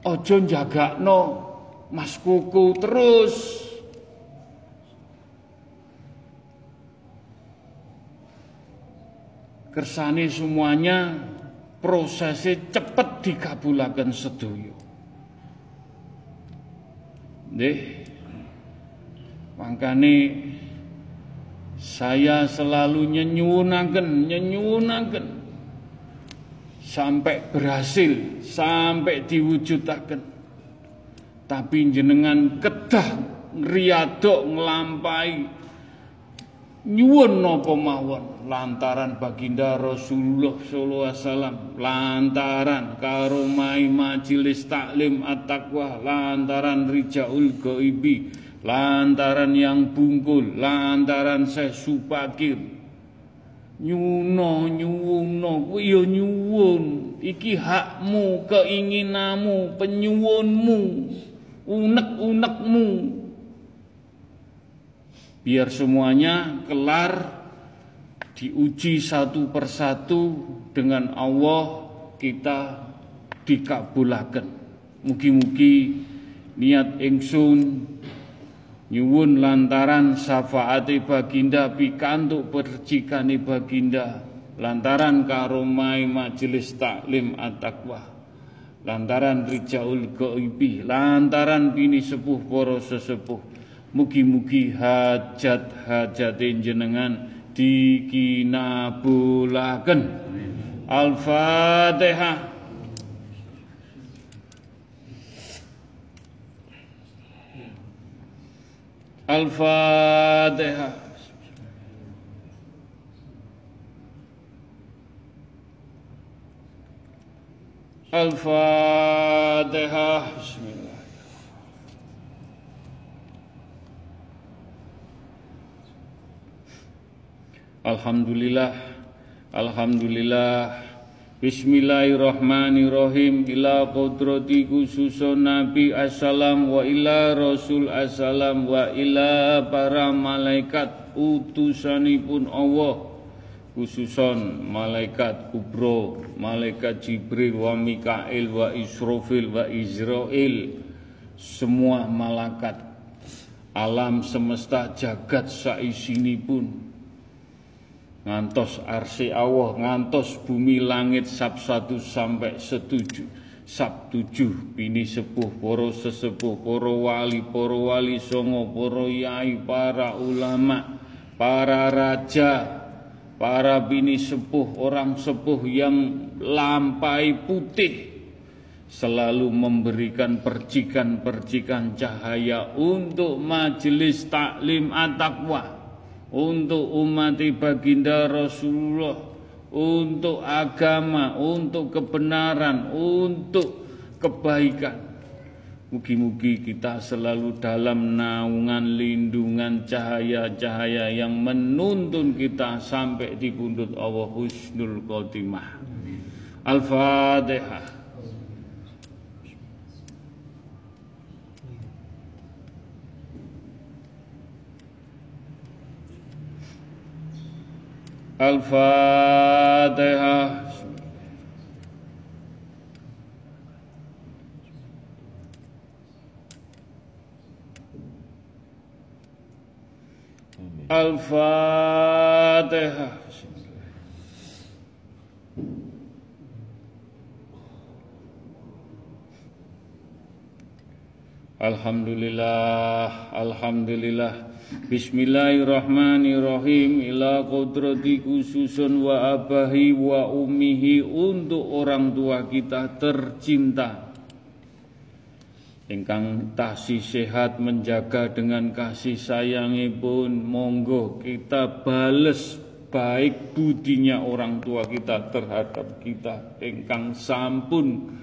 Ojo jagakno mas kuku terus kersane semuanya prosesnya cepet dikabulaken sedoyo Nggih. Mangkane saya selalu nyenyunaken, nyenyunaken sampai berhasil, sampai diwujudaken. Tapi jenengan kedah ngriadok nglampahi nyuwun napa mawon? Lantaran baginda Rasulullah sallallahu alaihi wasallam. Lantaran karomai majelis taklim at-taqwa. Lantaran rijaul ghaibi. Lantaran yang bungkul. Lantaran saya supakir. Nyuno nyuwuno. Kuwi ya nyuwun. Iki hakmu keinginanmu penyuwunmu unek-unekmu biar semuanya kelar diuji satu persatu dengan Allah kita dikabulaken mugi-mugi niat ingsun nyuwun lantaran syafaati baginda pikantuk percikane baginda lantaran karomai majelis taklim at-taqwa lantaran rijaul ghaibi lantaran bini sepuh para sesepuh Mugi-mugi hajat-hajat jenengan dikinabulaken. Al-Fatihah. Al-Fatihah. Al-Fatihah. Bismillah. Alhamdulillah Alhamdulillah. Bismillahirrahmanirrahim. Ila kodrati khususun Nabi Assalam Wa ila Rasul Assalam Wa ila para malaikat Utusanipun Allah. Khususon malaikat kubro Malaikat Jibril Wa Mikail Wa Israfil Wa Israel Semua malaikat. Alam semesta jagat saisinipun ngantos arsi Allah ngantos bumi langit sab satu sampai setuju sab tujuh bini sepuh poro sesepuh poro wali poro wali songo poro yai para ulama para raja para bini sepuh orang sepuh yang lampai putih selalu memberikan percikan-percikan cahaya untuk majelis taklim at-taqwa untuk umat baginda Rasulullah, untuk agama, untuk kebenaran, untuk kebaikan. Mugi-mugi kita selalu dalam naungan lindungan cahaya-cahaya yang menuntun kita sampai di pundut Allah Husnul Khotimah. Al-Fatihah. Al-Fatihah. Al-Fatihah. Alhamdulillah, Alhamdulillah. Bismillahirrahmanirrahim. Ila kodrati khususun wa abahi wa umihi untuk orang tua kita tercinta. Ingkang tasih sehat menjaga dengan kasih sayangipun monggo kita bales baik budinya orang tua kita terhadap kita. Ingkang sampun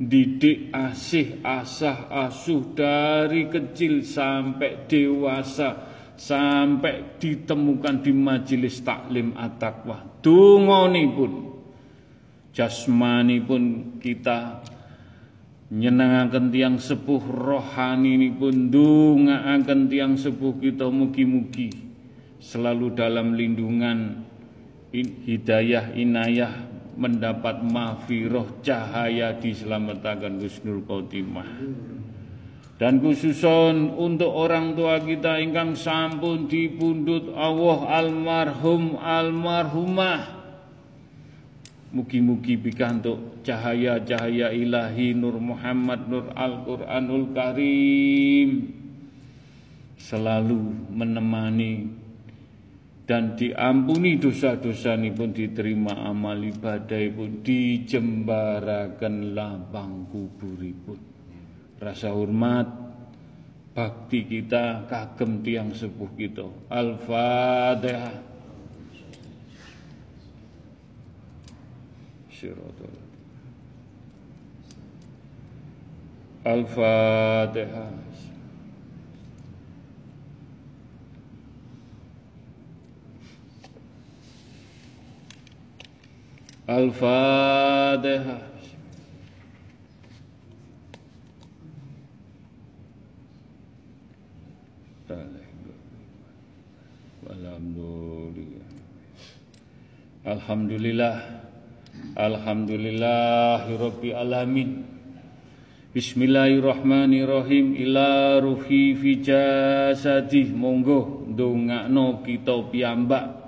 didik asih asah asuh dari kecil sampai dewasa sampai ditemukan di majelis taklim at-taqwa dungoni pun jasmani pun kita nyenangaken tiang sepuh rohani ini pun dungaaken tiang sepuh kita mugi-mugi selalu dalam lindungan hidayah inayah mendapat mafiroh cahaya diselamatkan Husnul Khotimah. Dan khususon untuk orang tua kita ingkang sampun dipundut Allah almarhum almarhumah. Mugi-mugi pikantuk cahaya-cahaya ilahi Nur Muhammad Nur Al-Quranul Karim. Selalu menemani dan diampuni dosa-dosa ini pun diterima amal ibadah pun dijembarakan lapang kubur pun rasa hormat bakti kita kagem tiang sepuh kita. Al-Fatihah. Siratul. Al-Fatihah. Al-Fatihah. Alhamdulillah. Alhamdulillah. Alhamdulillahirabbil alamin. Bismillahirrahmanirrahim ila ruhi fi jasadih monggo ndongakno kita piyambak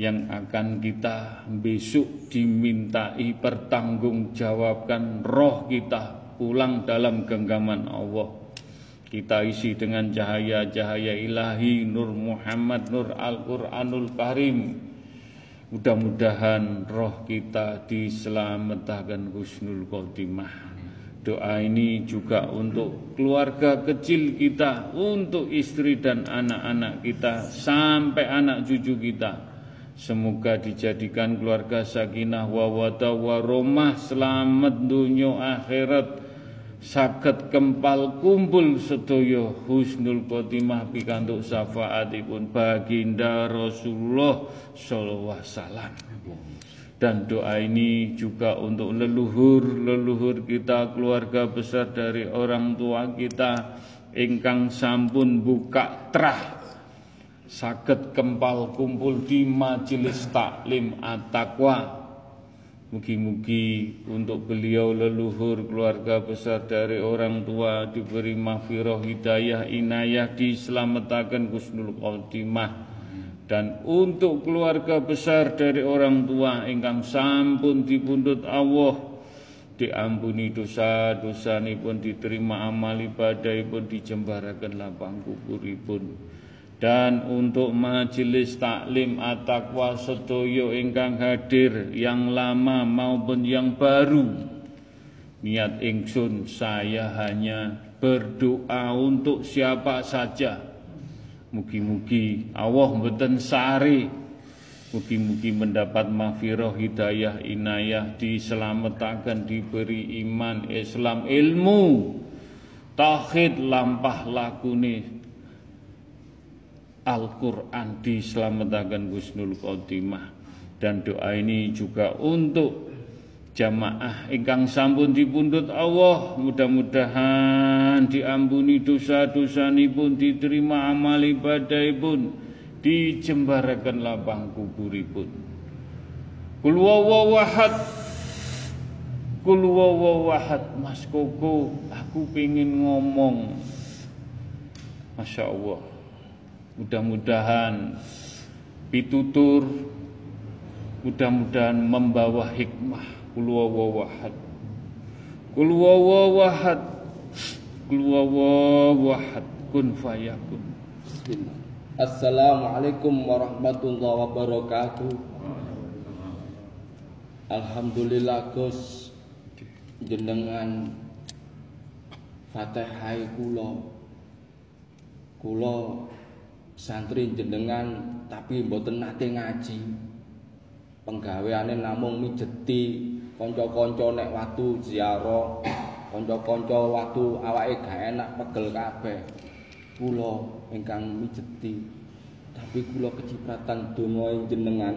yang akan kita besok dimintai pertanggungjawabkan roh kita pulang dalam genggaman Allah. Kita isi dengan cahaya-cahaya ilahi Nur Muhammad Nur Al-Quranul Karim. Mudah-mudahan roh kita diselamatkan husnul khotimah. Doa ini juga untuk keluarga kecil kita Untuk istri dan anak-anak kita Sampai anak cucu kita Semoga dijadikan keluarga sakinah wa wada wa romah Selamat dunia akhirat. Saged kempal kumpul sedaya. Husnul khotimah pikantuk syafaatipun baginda Rasulullah sallallahu alaihi wasallam. Dan doa ini juga untuk leluhur-leluhur kita, keluarga besar dari orang tua kita. Ingkang sampun buka trah saged kempal kumpul di majelis taklim at-taqwa. Mugi-mugi untuk beliau leluhur keluarga besar dari orang tua diberi mahfirah hidayah inayah diselamatkan kusnul khotimah. Dan untuk keluarga besar dari orang tua ingkang sampun dipundhut Allah diampuni dosa-dosa pun diterima amal ibadah pun dijembaraken lapang kuburipun dan untuk majelis taklim at-taqwa sedoyo ingkang hadir yang lama maupun yang baru niat ingsun saya hanya berdoa untuk siapa saja. Mugi-mugi Allah mboten sari mugi-mugi mendapat mahfirah hidayah inayah diselamatkan diberi iman Islam ilmu. Tauhid lampah lakune Al-Quran diselamatkan Gusnul Khotimah. Dan doa ini juga untuk jamaah ingkang sampun dipundhut Allah. Mudah-mudahan diampuni dosa-dosa pun diterima amal ibadah pun dijembarakan lapang kuburipun. Kul wawahad kul wawahad Mas Koko aku pengen ngomong. Masya Allah Mudah-mudahan pitutur mudah-mudahan membawa hikmah. Kulwawahad kulwawahad kulwawahad kun fayakun. Assalamualaikum warahmatullahi wabarakatuh. Alhamdulillah Gus. Jenengan Fatihai kula. Kula santri jenengan tapi mboten nate ngaji. Penggaweane namung mijeti kanca-kanca nek watu ziarah, kanca-kanca watu awake gak enak pegel kabeh. Kula ingkang mijeti tapi kula kecipratan donga jenengan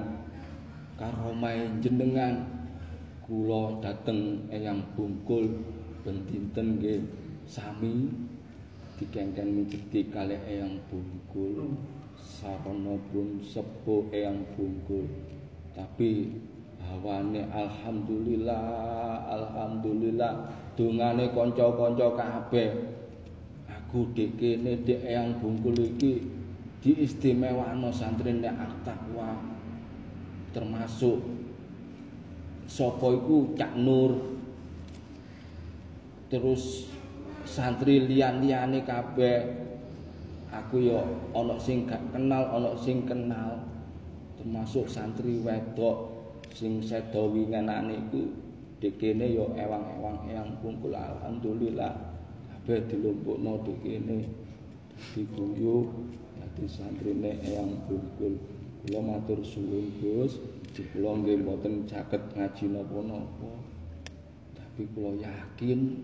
karomahe jenengan kula dateng eyang bungkul ben dinten nggih sami dikengken mijeti kalih eyang bungkul sarana pun sepuh eyang bungkul. Tapi hawane alhamdulillah alhamdulillah dungane kanca-kanca kabeh. Aku dek kene dek eyang bungkul iki diistimewano santri nek takwa termasuk sapa iku Cak Nur. Terus santri liyan-liyane kabeh aku yo ana sing gak kenal ana sing kenal. Termasuk santri wedok sing sedo wingenane iku dikene yo ewang-ewang eyang bungkul alhamdulillah kabeh dilumpukno di kene diguyu dadi santrine Eyang Bungkul kula matur suwun Gus. Kula nggih mboten caket ngaji napa-napa. Tapi kula yakin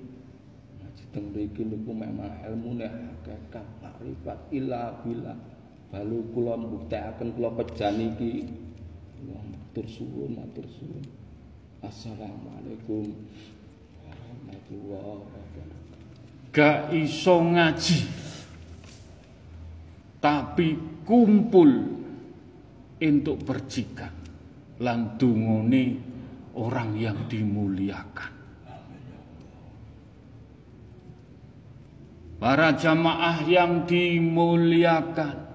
teng mriki niku memang ilmune hakikat makrifat ila bila balu kula mbuktekaken kula pejan iki. Matur suwun matur suwun. Assalamualaikum warahmatullahi wabarakatuh. Gak iso ngaji tapi kumpul untuk percikan. Lan dungone orang yang dimuliakan para jamaah yang dimuliakan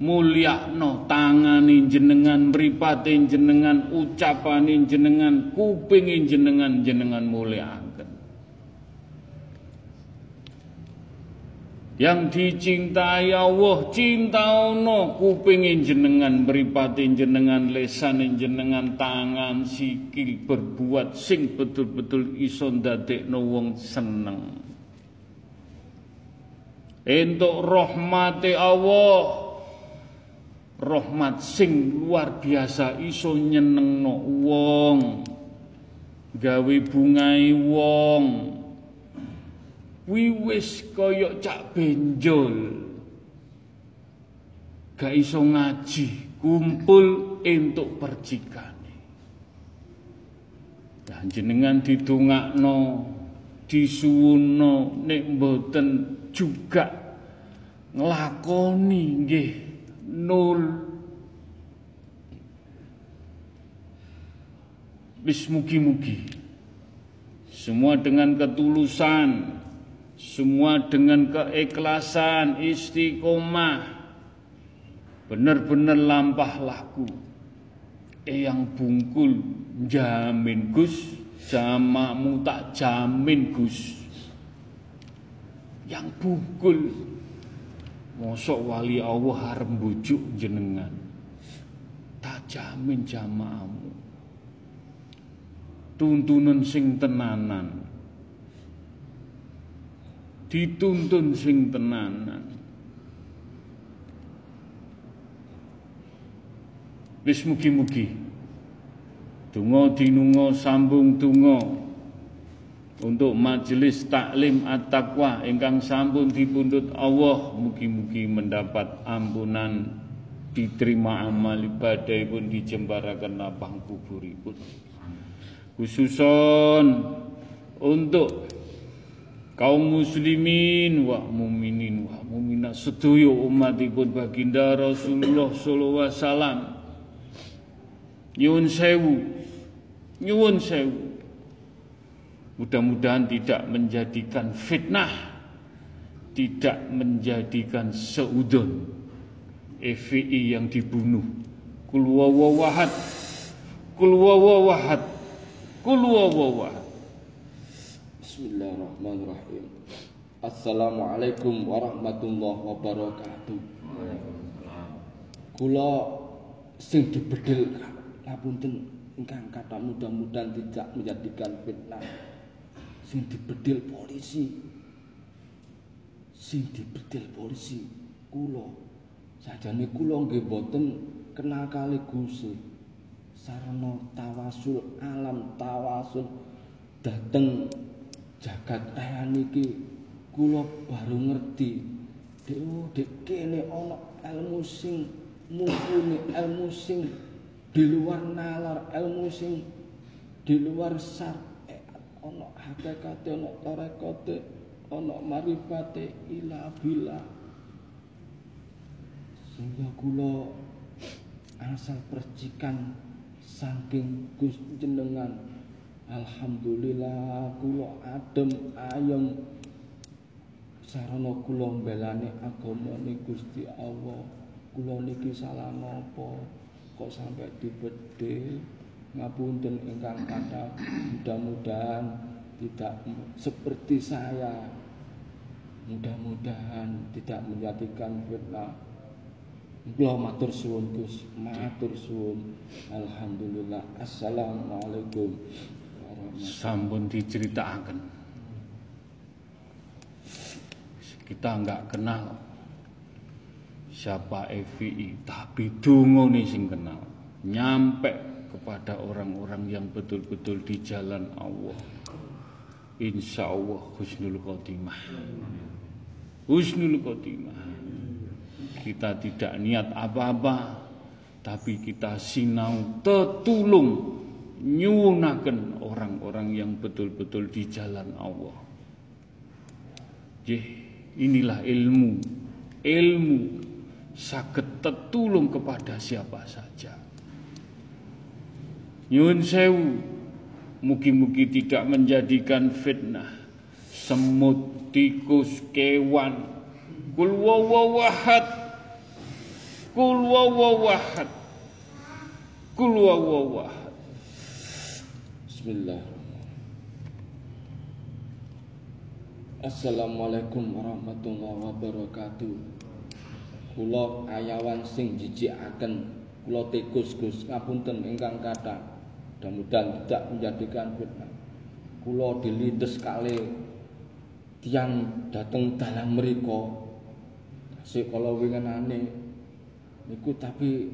mulyakno tangane jenengan mripate jenengan ucapane jenengan kupinge jenengan jenengan mulyakaken yang dicintai Allah cinta ono kupingin jenengan beripatin jenengan lesanin jenengan tangan sikil berbuat sing betul-betul iso ndadekno wong seneng entuk rahmati Allah. Rahmat sing luar biasa iso nyenengno wong. Gawe bungai wong. Kuwi wis kaya cak benjol. Gak iso ngaji kumpul entuk percikane dan jenengan didongakno disuwunno nek mboten juga nglakoni nggih. Nul. Wis mugi-mugi. Semua dengan ketulusan semua dengan keikhlasan, istiqomah, benar-benar lampah laku. Eyang bungkul jamin Gus, jamamu tak jamin Gus. Yang bungkul mosok wali Allah harem bujuk jenengan. Tak jamin jamaahmu. Tuntunan sing tenanan dituntun sing tenanan wis mugi-mugi donga dinunga sambung donga untuk majelis taklim at-taqwa ingkang sampun dipundhut Allah mugi-mugi mendapat ampunan diterima amal ibadah pun dijembarakan lapang kuburipun. Khususon untuk kaum muslimin wa muminin wa muminat sedaya umatipun baginda Rasulullah sallallahu alaihi wasallam. Nyuwun sewu nyuwun sewu mudah-mudahan tidak menjadikan fitnah tidak menjadikan seudon. FPI yang dibunuh. Kul wawahad kul wawahad kul wawahad Bismillahirrahmanirrahim. Assalamualaikum warahmatullahi wabarakatuh. Kula sing dibedil ngapunten ingkang kata mudah-mudahan tidak menjadikan fitnah. Sing dibedil polisi. Sing dibedil polisi kula. Sajane kula nggih boten kenal kali Gusti. Sarana tawasul alam tawasul dateng jagat raya niki kula baru ngerti dek oh, dek kene ana ilmu sing mumpuni ilmu sing di luar nalar ilmu sing di luar sar ana hakikate ana tarekote ana marifate ila bila. Sehingga kula asal percikan saking Gus jenengan. Alhamdulillah kula adem ayem. Sarana kula mbelane agamane Gusti Allah. Kula niki salah napa kok sampai dibedhe ngapunten ingkang kata mudah-mudahan tidak seperti saya. Mudah-mudahan tidak menjadikan fitnah. Kula matur suwun Gus, matur suwun. Alhamdulillah. Assalamualaikum. Sampun diceritakan. Kita nggak kenal siapa FPI, tapi dungo nih sing kenal. Nyampe kepada orang-orang yang betul-betul di jalan Allah. Insya Allah husnul khotimah. Husnul khotimah. Kita tidak niat apa-apa, tapi kita sinau tetulung nyunaken orang-orang yang betul-betul di jalan Allah. Jeh, inilah ilmu. Ilmu sakit tetulung kepada siapa saja. Nyun sewu, mugi-mugi tidak menjadikan fitnah. Semut, tikus, kewan, kul wawawahad, kul wawawahad, kul wawawahad. Bismillah. Assalamualaikum warahmatullahi wabarakatuh. Kula ayawan sing jijikaken kula tikus Gus ngapunten ingkang kathah mudah-mudahan tidak menjadikan fitnah. Kula dilindes kali tiang dateng dalam mriku. Sik kala wingenane niku tapi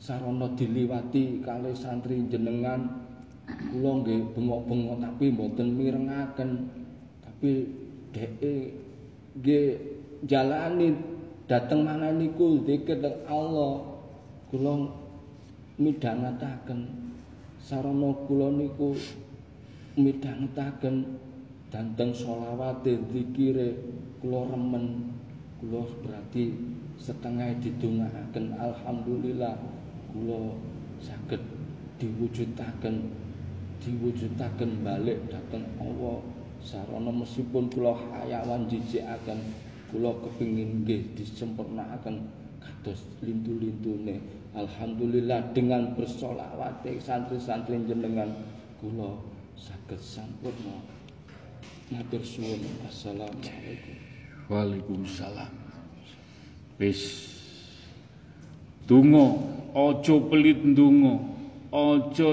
sarana diliwati kali santri jenengan kula nggih bengok-bengok tapi mboten mirengaken. Tapi dheke nggih jalani dateng mana niku zikir Allah kula midhangetaken sarana kula niku midhangetaken danteng selawate zikire kula remen kula berarti setengah didongaaken. Alhamdulillah kula saged diwujudaken diwujudaken balik dhateng Allah. Sarana meskipun kula hayawan jijikaken kula kepingin nggih disempurnakaken kados lintu-lintune Alhamdulillah dengan bersolawat santri-santri jenengan kula saged sampurna. Matur suwun. Assalamualaikum. Waalaikumsalam. Wis Dungo, ojo pelit ndonga, ojo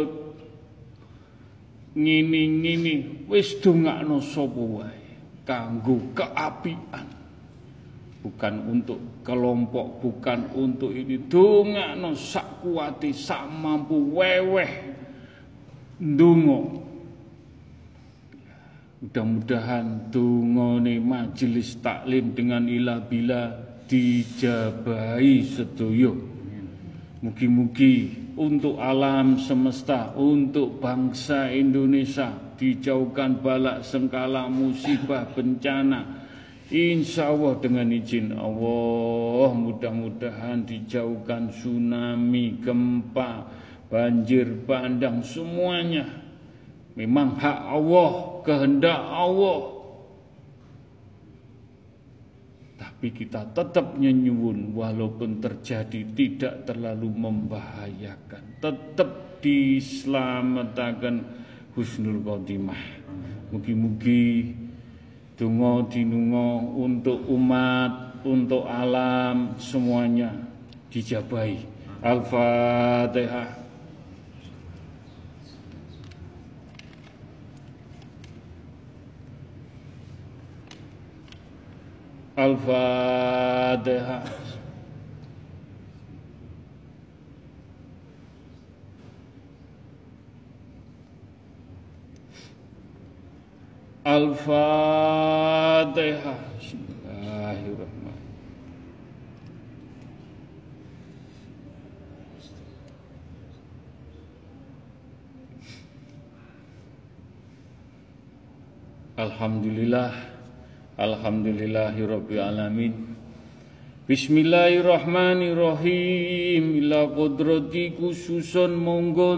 ngini-ngini, wis dongakno sapa wae kanggo keapian bukan untuk kelompok, bukan untuk ini. Dongakno sak kuati, sak mampu weweh ndonga. Mudah-mudahan nih majelis taklim dengan ilah bila dijabahi sedoyo. Mugi-mugi untuk alam semesta, untuk bangsa Indonesia dijauhkan balak sengkala musibah bencana Insya Allah dengan izin Allah mudah-mudahan dijauhkan tsunami, gempa, banjir bandang semuanya. Memang hak Allah, kehendak Allah. Tapi kita tetap nyenyuun walaupun terjadi tidak terlalu membahayakan. Tetap diselamatkan husnul khotimah. Mugi-mugi Dungo dinungo untuk umat, untuk alam semuanya dijabai. Al-Fatihah. Al-Fatihah. Al-Fatihah. Alhamdulillah Alhamdulillahirabbil alamin Bismillahirrahmanirrahim. Ila qudrati khususun monggo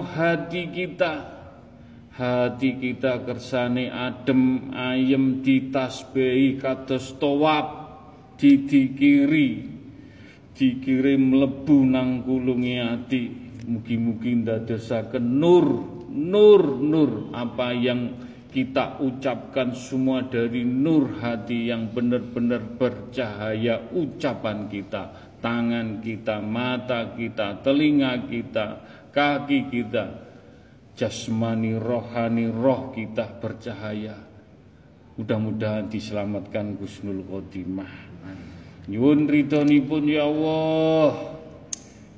hati kita hati kita kersane adem ayem ditasbehi kados towab didikiri. Dikiri mlebu nang kulungi ati. Mugi-mugi ndadosaken nur nur nur. Apa yang kita ucapkan semua dari nur hati yang benar-benar bercahaya ucapan kita. Tangan kita mata kita telinga kita kaki kita jasmani rohani roh kita bercahaya Mudah-mudahan diselamatkan Gusnul Khotimah. Nyuwun ridhonipun ya Allah.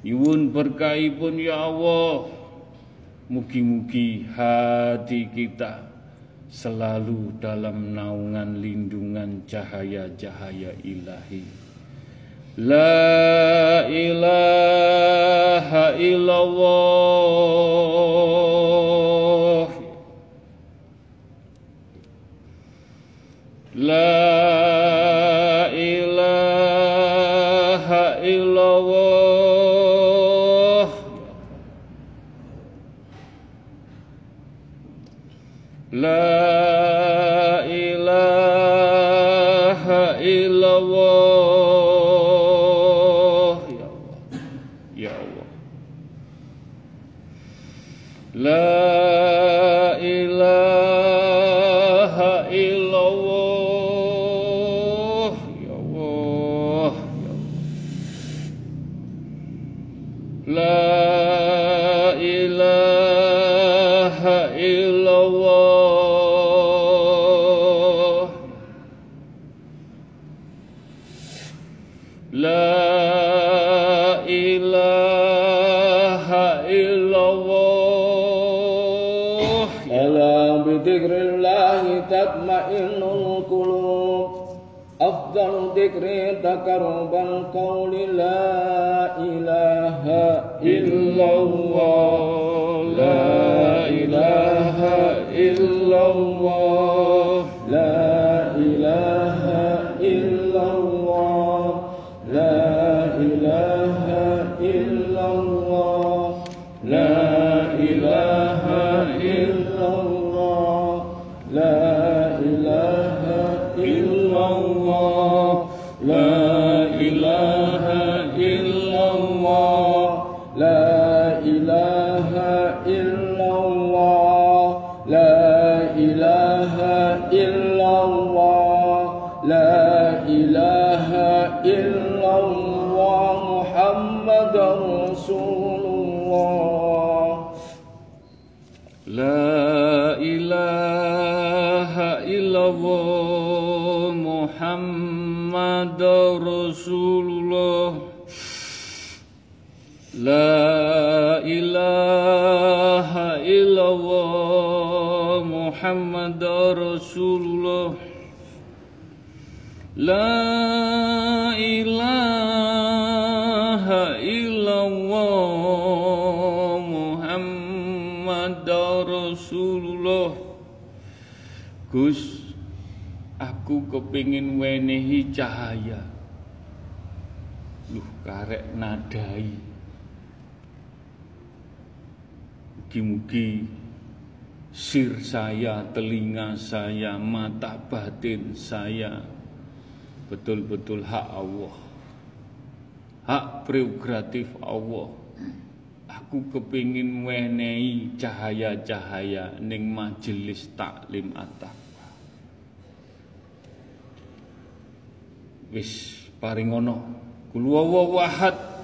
Nyuwun berkahipun ya Allah. Mugi-mugi hati kita selalu dalam naungan lindungan cahaya-cahaya ilahi. La ilaha illallah love. أفضل ذكر تقرب القول لا إله إلا الله La ilaha illallah Muhammad La ilaha illallah Muhammad Gus Aku kepingin wenehi cahaya. Luh karek nadai. Mugi-mugi sir saya, telinga saya, mata batin saya betul-betul hak Allah. Hak prerogatif Allah. Aku kepingin wenehi cahaya-cahaya ning majelis taklim at-taqwa. Wis paring ngono. Kul huwallahu ahad.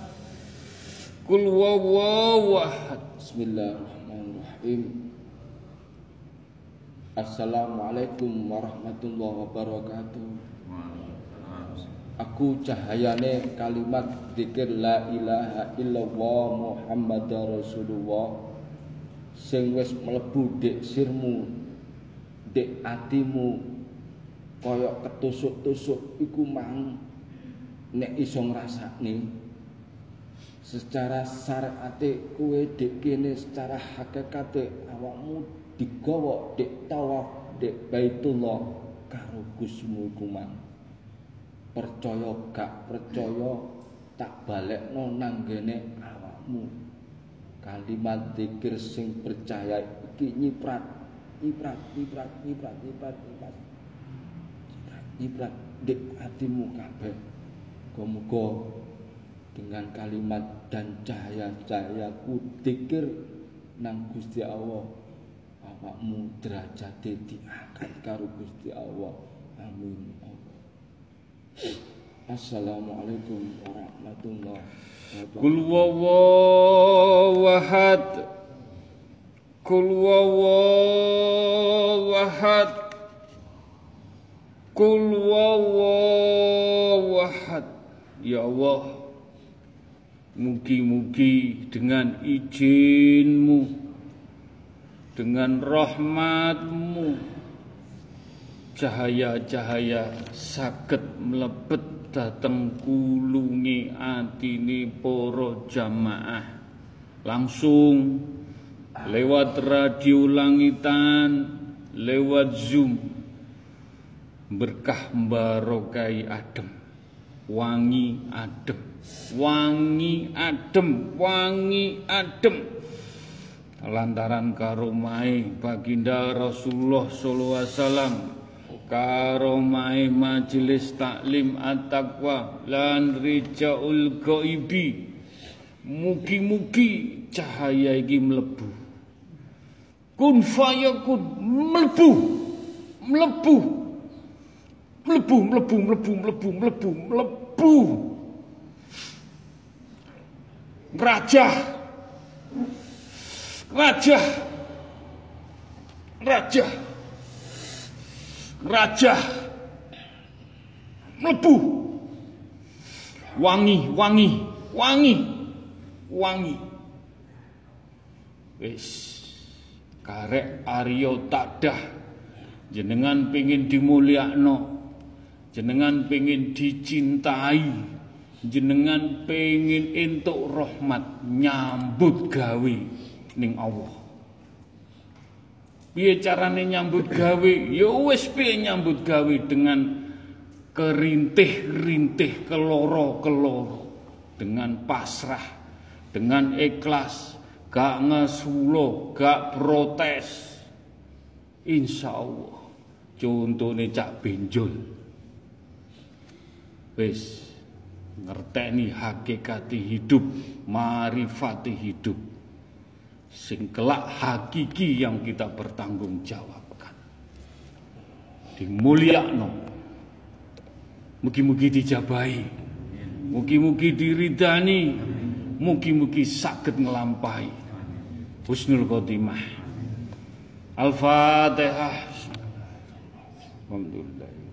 Kul huwallahu ahad. Bismillahirrahmanirrahim. Assalamualaikum warahmatullahi wabarakatuh. Aku cahayane kalimat zikir la ilaha illallah Muhammad Rasulullah. Sing wis mlebu dek sirmu dek atimu kaya ketusuk-tusuk iku mang nek iso ngrasakne secara syariate kue dek kene secara hakikate awakmu digawa dek tawaf dek Baitullah karo Gusmu iku mang percaya gak percaya tak balekno nang ngene awakmu. Kalimat zikir sing percaya iki nyiprat nyiprat nyiprat nyiprat nyiprat nyiprat. Nyiprat dek hatimu kabeh. Muga dengan kalimat dan cahaya-cahayaku dikir nang Gusti Allah awakmu derajate diangkat karo Gusti Allah amin Assalamualaikum warahmatullahi wabarakatuh Kul huwallahu ahad. Kul huwallahu ahad. Kul wallahu ahad. Ya Allah, mugi-mugi dengan izinmu, dengan rahmatmu, cahaya-cahaya sakit melebet dateng kulungi atine para jamaah. Langsung lewat radio langitan lewat zoom berkah barokai adem wangi adem. Wangi adem. Wangi adem. Lantaran karomai baginda Rasulullah sallallahu alaihi wasallam karomai majelis taklim at-taqwa lan rijaul ghaibi mugi-mugi cahaya iki mlebu. Kun fayakun mlebu. Mlebu mlebu mlebu mlebu mlebu mlebu mlebu raja. Raja. Raja. Raja. Mlebu wangi wangi wangi. Wangi. Wis. Karek Aryo takdah. Jenengan pengin dimulyakno jenengan pengin dicintai jenengan pengin entuk rahmat nyambut gawe ning Allah Piye carane nyambut gawe? Ya wis piye nyambut gawe dengan kerintih-rintih keloro-keloro, dengan pasrah, dengan ikhlas, gak ngesulo, gak protes. Insya Allah, contohnya cak benjol. Wis ngerteni hakikati hidup, marifati hidup sing kelak hakiki yang kita pertanggungjawabkan. Dimulyakno. Mugi-mugi dijabahi. Mugi-mugi diridani. Mugi-mugi sakit ngelampahi. Husnul khotimah. Al-Fatihah. Alhamdulillah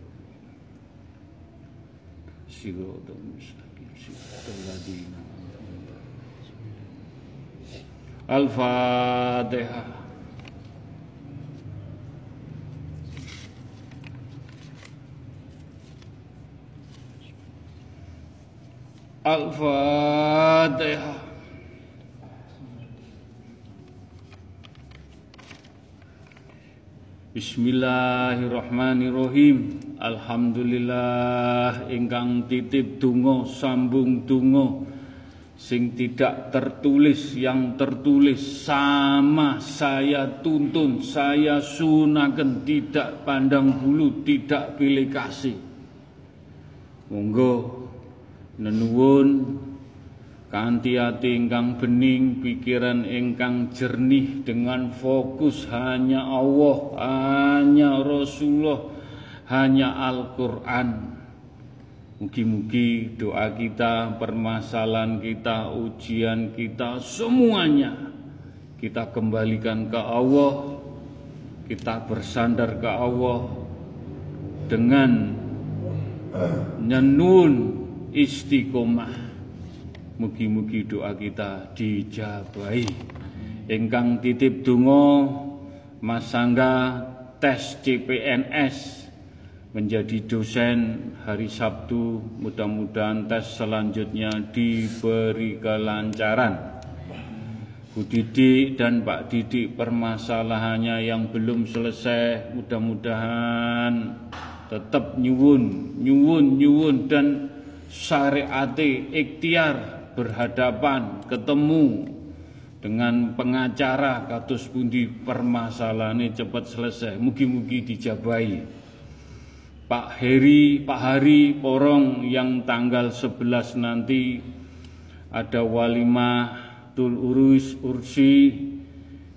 sigodom sakirsi teladina alfa deha alfa deha Bismillahirrahmanirrahim. Alhamdulillah ingkang titip donga sambung donga. Sing tidak tertulis yang tertulis sama saya tuntun saya sunaken tidak pandang bulu tidak pilih kasih. Monggo nenuwun kanthi ati ingkang bening pikiran ingkang jernih dengan fokus hanya Allah hanya Rasulullah hanya Al-Qur'an Mugi-mugi doa kita, permasalahan kita, ujian kita, semuanya kita kembalikan ke Allah, kita bersandar ke Allah dengan nyenun istiqomah. Mugi-mugi doa kita dijabahi. Ingkang titip dungo Mas Sangga tes CPNS menjadi dosen hari Sabtu. Mudah-mudahan tes selanjutnya diberi kelancaran. Bu Didik dan Pak Didik permasalahannya yang belum selesai mudah-mudahan tetap nyuwun, nyuwun, nyuwun dan syariati ikhtiar berhadapan ketemu dengan pengacara katus pundi permasalahannya cepat selesai. Mugi-mugi dijabai. Pak Heri, Pak Hari Porong yang tanggal 11 nanti ada walimah tul urus ursi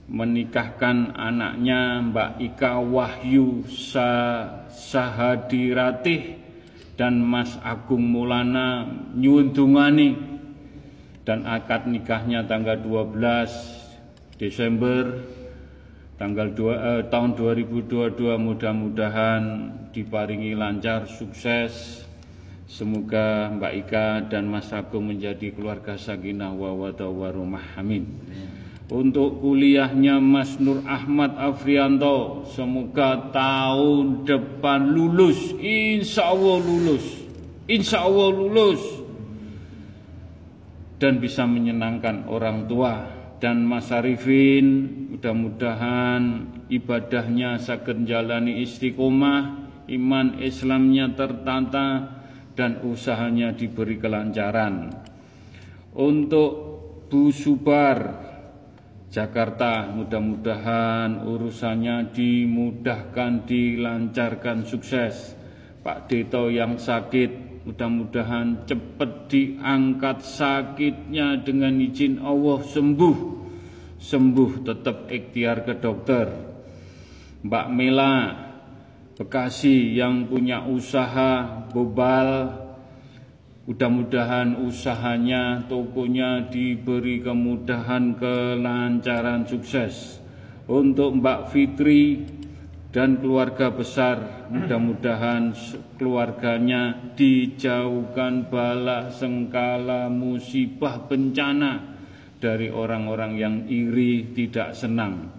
menikahkan anaknya Mbak Ika Wahyu Sa Sahadiratih dan Mas Agung Mulana nyuwun dungani dan akad nikahnya tanggal 12 Desember tanggal dua, eh, tahun 2022 mudah-mudahan diparingi lancar, sukses. Semoga Mbak Ika dan Mas Agung menjadi keluarga sakinah wa warahmah. Amin. Untuk kuliahnya Mas Nur Ahmad Afrianto, semoga tahun depan lulus, insya Allah lulus, insya Allah lulus, dan bisa menyenangkan orang tua. Dan Mas Arifin mudah-mudahan ibadahnya sakit jalani istiqomah iman Islamnya tertata dan usahanya diberi kelancaran. Untuk Bu Subar Jakarta mudah-mudahan urusannya dimudahkan dilancarkan sukses. Pak Deto yang sakit Mudah-mudahan cepat diangkat sakitnya dengan izin Allah sembuh. Sembuh tetap ikhtiar ke dokter. Mbak Mela Bekasi yang punya usaha bobal Mudah-mudahan usahanya, tokonya diberi kemudahan, kelancaran, sukses. Untuk Mbak Fitri dan keluarga besar. Mudah-mudahan keluarganya dijauhkan bala sengkala musibah bencana dari orang-orang yang iri tidak senang.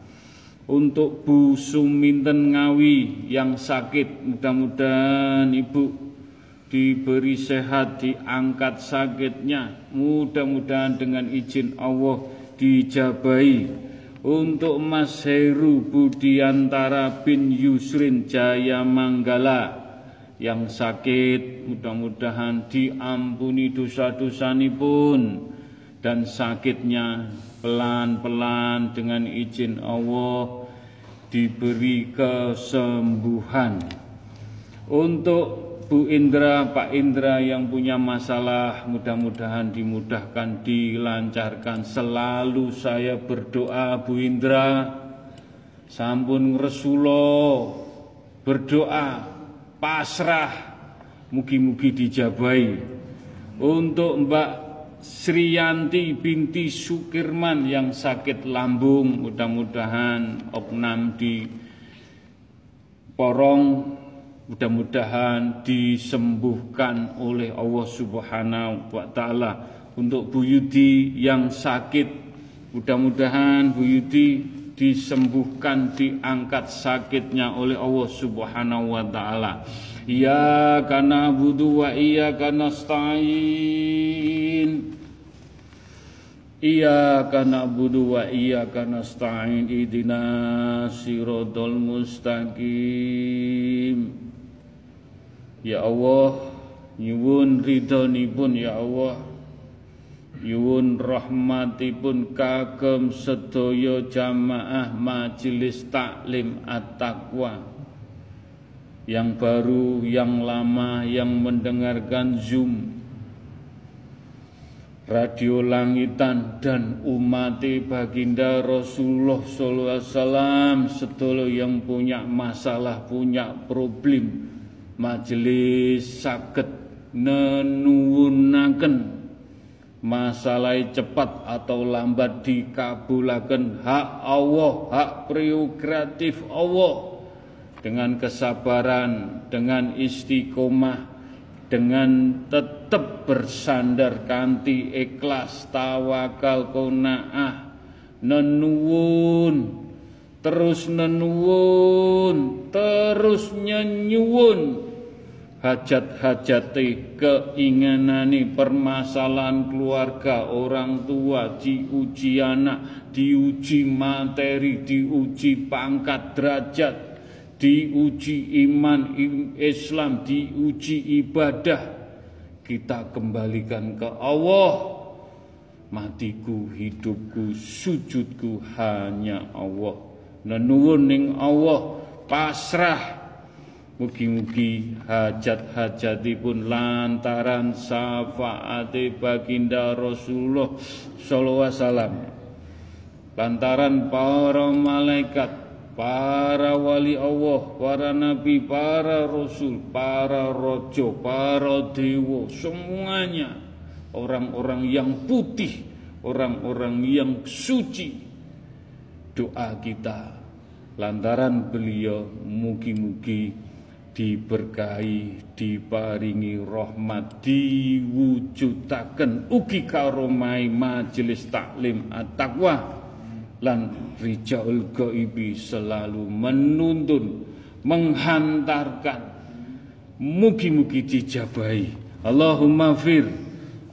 Untuk Bu Suminten Ngawi yang sakit mudah-mudahan Ibu diberi sehat diangkat sakitnya. Mudah-mudahan dengan izin Allah dijabai untuk Mas Heru Budiantara bin Yusrin Jaya Manggala yang sakit mudah-mudahan diampuni dosa-dosa pun dan sakitnya pelan-pelan dengan izin Allah diberi kesembuhan. Untuk Bu Indra, Pak Indra yang punya masalah mudah-mudahan dimudahkan, dilancarkan. Selalu saya berdoa Bu Indra, sampun Rasulullah berdoa pasrah mugi-mugi dijabai. Untuk Mbak Sriyanti binti Sukirman yang sakit lambung mudah-mudahan opnam di porong Mudah-mudahan disembuhkan oleh Allah Subhanahu wa taala. Untuk Bu Yudi yang sakit, mudah-mudahan Bu Yudi disembuhkan, diangkat sakitnya oleh Allah Subhanahu wa taala. Ya kana budu wa iya kana stain. Iyyaka na'budu wa iyyaka nasta'in ihdinas siratal mustaqim Ya Allah, nyuwun ridhonipun ya Allah. Nyuwun rahmatipun kagem sedaya jamaah majelis taklim at-taqwa. Yang baru, yang lama, yang mendengarkan Zoom Radio Langitan dan umat baginda Rasulullah wasallam sedolo yang punya masalah, punya problem majelis saged nenuwunaken masalah cepat atau lambat dikabulaken. Hak Allah, hak prerogatif Allah. Dengan kesabaran, dengan istiqomah, dengan tetap bersandar kanti ikhlas tawakal konaah nenuwun terus nenuwun terus nyenyuwun hajat-hajati keinginani permasalahan keluarga orang tua diuji anak diuji materi diuji pangkat derajat diuji iman Islam diuji ibadah. Kita kembalikan ke Allah. Matiku hidupku sujudku hanya Allah. Nenuwun ning Allah pasrah Mugi-mugi hajat-hajatipun lantaran syafaati baginda Rasulullah sallallahu alaihi wasallam. Lantaran para malaikat, para wali Allah, para nabi, para rasul, para rojo, para dewa, semuanya orang-orang yang putih, orang-orang yang suci. Doa kita lantaran beliau mugi-mugi diberkahi diparingi rahmat diwujudaken ugi karomai majelis taklim at-taqwa. Lan rijaul gaibi selalu menuntun menghantarkan mugi-mugi dijabahi. Allahumma fir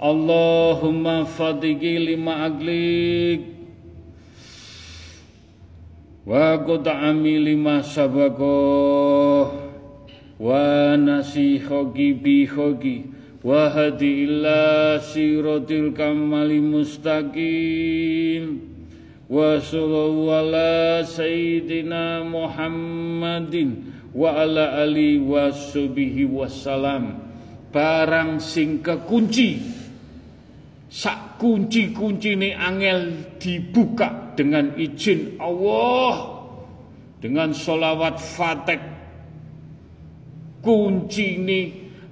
Allahumma fadigi lima aglik. Wa qut'ami lima sabakoh wa hadi illa siratil kamali mustaqim. Wa sallallahu ala sayyidina Muhammadin wa ala ali wa subihi wassalam barang sing kekunci sak kunci-kunci ini angel dibuka dengan izin Allah dengan solawat fatih kunci ini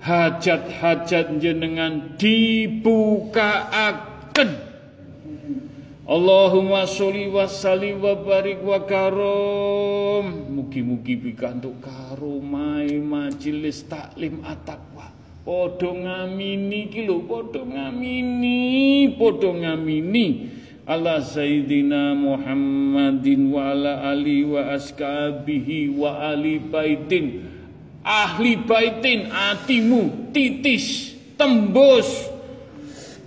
hajat-hajat jenengan dibukaaken. Allahumma sholli wa sallim wa barik wa karom. Mugi-mugi pikantuk karomai majelis taklim at-taqwa. Padha ngamini iki lho padha ngamini padha ngamini. Ala sayyidina Muhammadin wa ala ali wa askabihi wa ali baitin ahli baitin atimu titis tembus.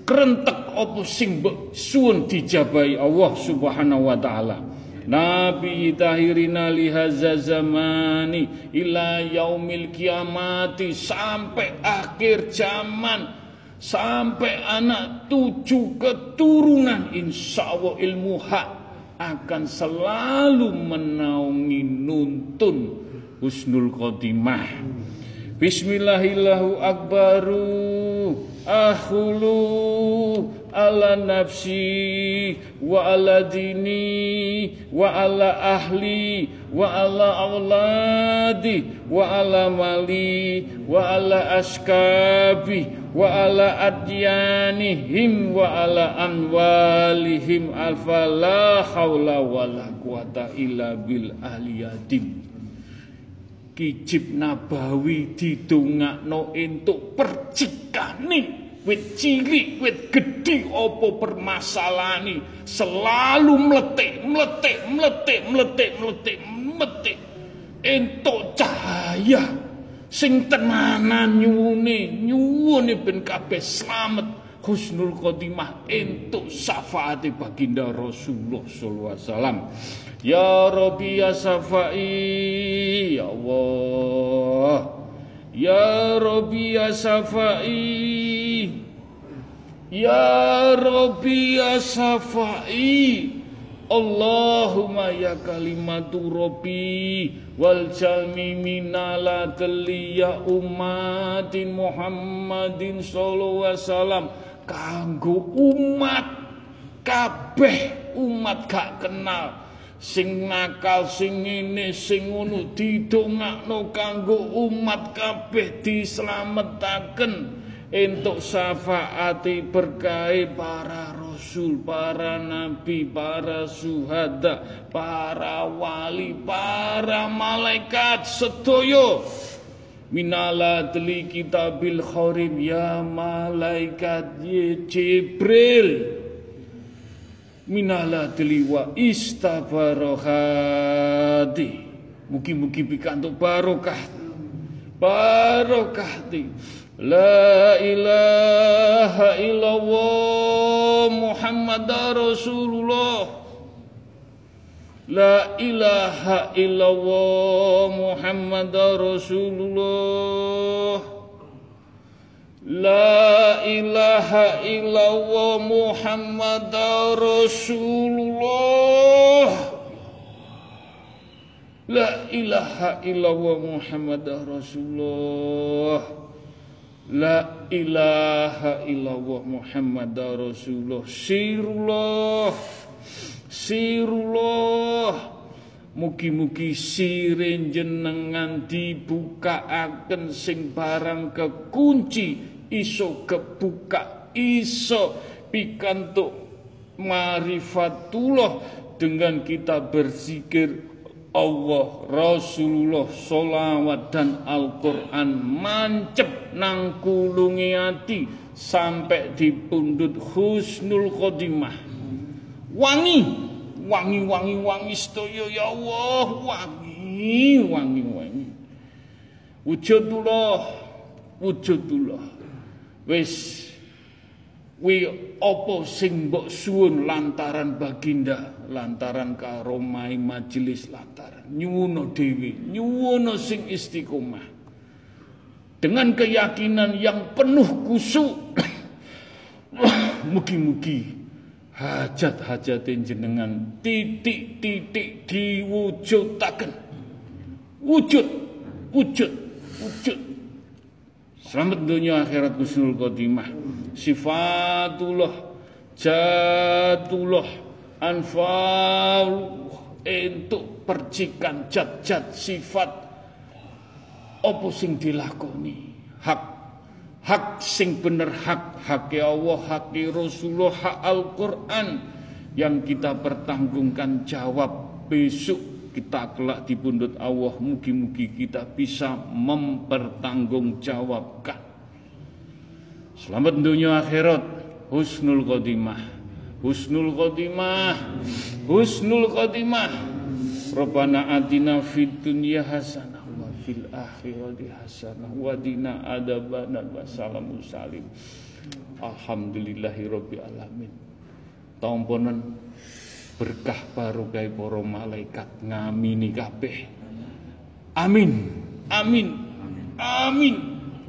Kerentek apa sing suwun dijabahi Allah Subhanahu wa taala. Nabi tahirina lihaza zamani ila yaumil kiamati sampai akhir zaman. Sampai anak tujuh keturunan insya Allah ilmu hak akan selalu menaungi nuntun husnul khotimah. Bismillahillahu akbaru akhulu ala nafsi wa ala dini wa ala ahli wa ala auladi wa ala mali wa ala askabi wa ala adyanihim wa ala anwalihim. Alfa la wa la quwata illa bil ahliyadim Kijib Nabawi didongakno entuk percikane wit cilik wit gedhi apa permasalahane? Selalu meletik meletik meletik meletik meletik meletik entuk cahaya sing tenanan nyuwune nyuwune ben kabeh slamet. Husnul khotimah entuk syafaate baginda Rasulullah sallallahu alaihi wasallam ya rabbi ya safai ya Allah. Ya rabbi ya safai ya rabbi ya safai Allahumma ya kalimatu rabbi wal jalmi minala ya umatin Muhammadin sallallahu alaihi wasallam. Kanggo umat kabeh umat gak kenal sing nakal sing ngene sing ngono didongakno kanggo umat kabeh dislametaken. Entuk syafaati berkahi para rasul, para nabi, para suhada, para wali, para malaikat sedoyo minala deli kitabil khorim ya malaikat ye Jibril minala deli wa istabarohati mugi-mugi pikantuk barokah. Barokah La ilaha illallah Muhammad Rasulullah. La ilaha illallah Muhammad Rasulullah La ilaha illallah Muhammad Rasulullah. La ilaha illallah Muhammad Rasulullah. La ilaha illallah Muhammad Rasulullah. Sirullah. Sirullah. Mugi-mugi sirin jenengan dibukaaken sing barang kekunci iso kebuka iso pikantuk marifatullah dengan kita berzikir Allah, Rasulullah, solawat dan Al-Quran mancep nang kulungi hati sampai di pundut husnul khotimah. Wangi, wangi, wangi, wangi stoyo ya Allah, wangi, wangi, wangi. Wujudullah, wujudullah. Wis wi apa sing mbok suwun lantaran baginda lantaran karomai majelis lantaran? Nyuwono dewi nyuwono sing istiqomah. Dengan keyakinan yang penuh kusuk mugi-mugi hajat-hajat jenengan titik-titik diwujudaken. Wujud wujud wujud Selamat dunia akhirat husnul khotimah. Sifatullah jatullah anfal untuk percikan jat-jat sifat. Apa sing dilakoni? Hak hak sing bener hak hak Allah hak Rasulullah hak Al-Qur'an. Yang kita pertanggungkan jawab besok kita kelak di pundut Allah mugi-mugi kita bisa mempertanggungjawabkan. Selamat dunia akhirat. Husnul khotimah husnul khotimah husnul khotimah Rabbana atina fid dunya hasanah wa fil akhirati hasanah wa dina adzabannar. Wa salamun salim alhamdulillahi alamin. Tamponan berkah barokah para malaikat ngamini kabeh. Amin. Amin. Amin.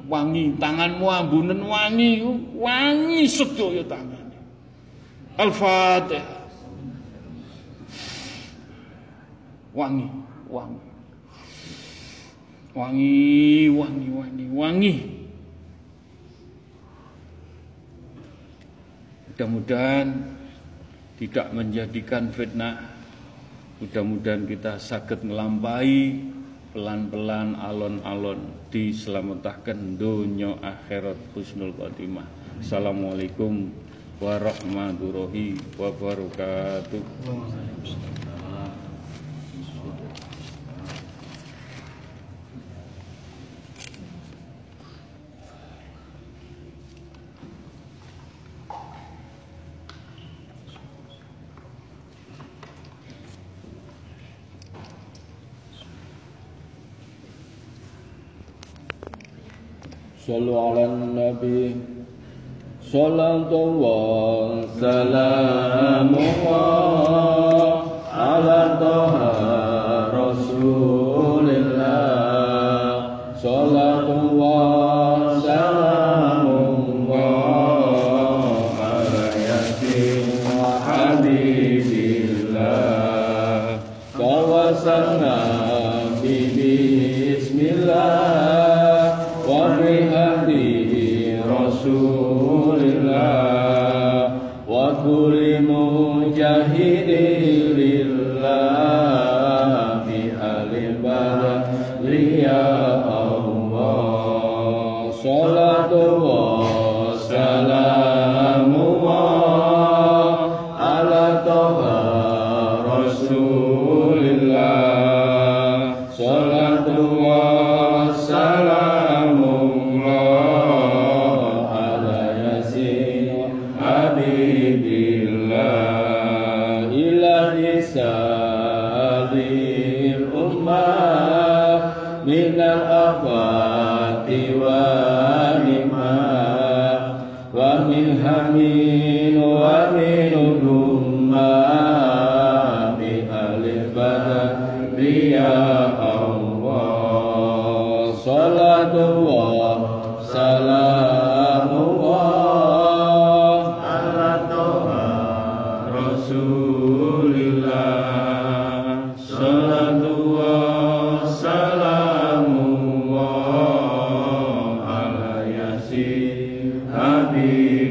Wangi tanganmu ambunen wangi, wangi sedaya tangan. Al-Fatihah. Wangi, wangi. Wangi, wangi, wangi, wangi. Mudah-mudahan tidak menjadikan fitnah. Mudah-mudahan kita sakit melampai pelan-pelan alon-alon diselamatkan dunia akhirat husnul khotimah. Assalamualaikum warahmatullahi wabarakatuh. صلوا على النبي صلاة الله سلام الله على طه رسول الله صلاة الله سلام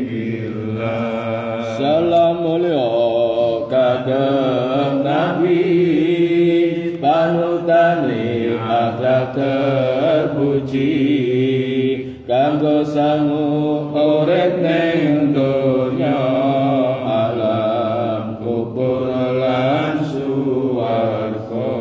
Bila Salam mulya kagem Nabi panutane adab terpuji. Kanggo sangu urip ning donya alam kubur lan suwarga.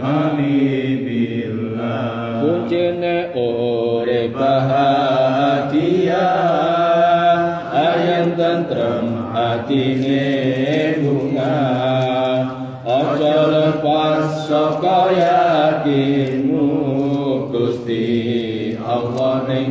Ami billah Kuncinya oleh bahagia Ayam tentrem hati ini bunga. Ojo lepas sokoyakinmu Gusti Allah ning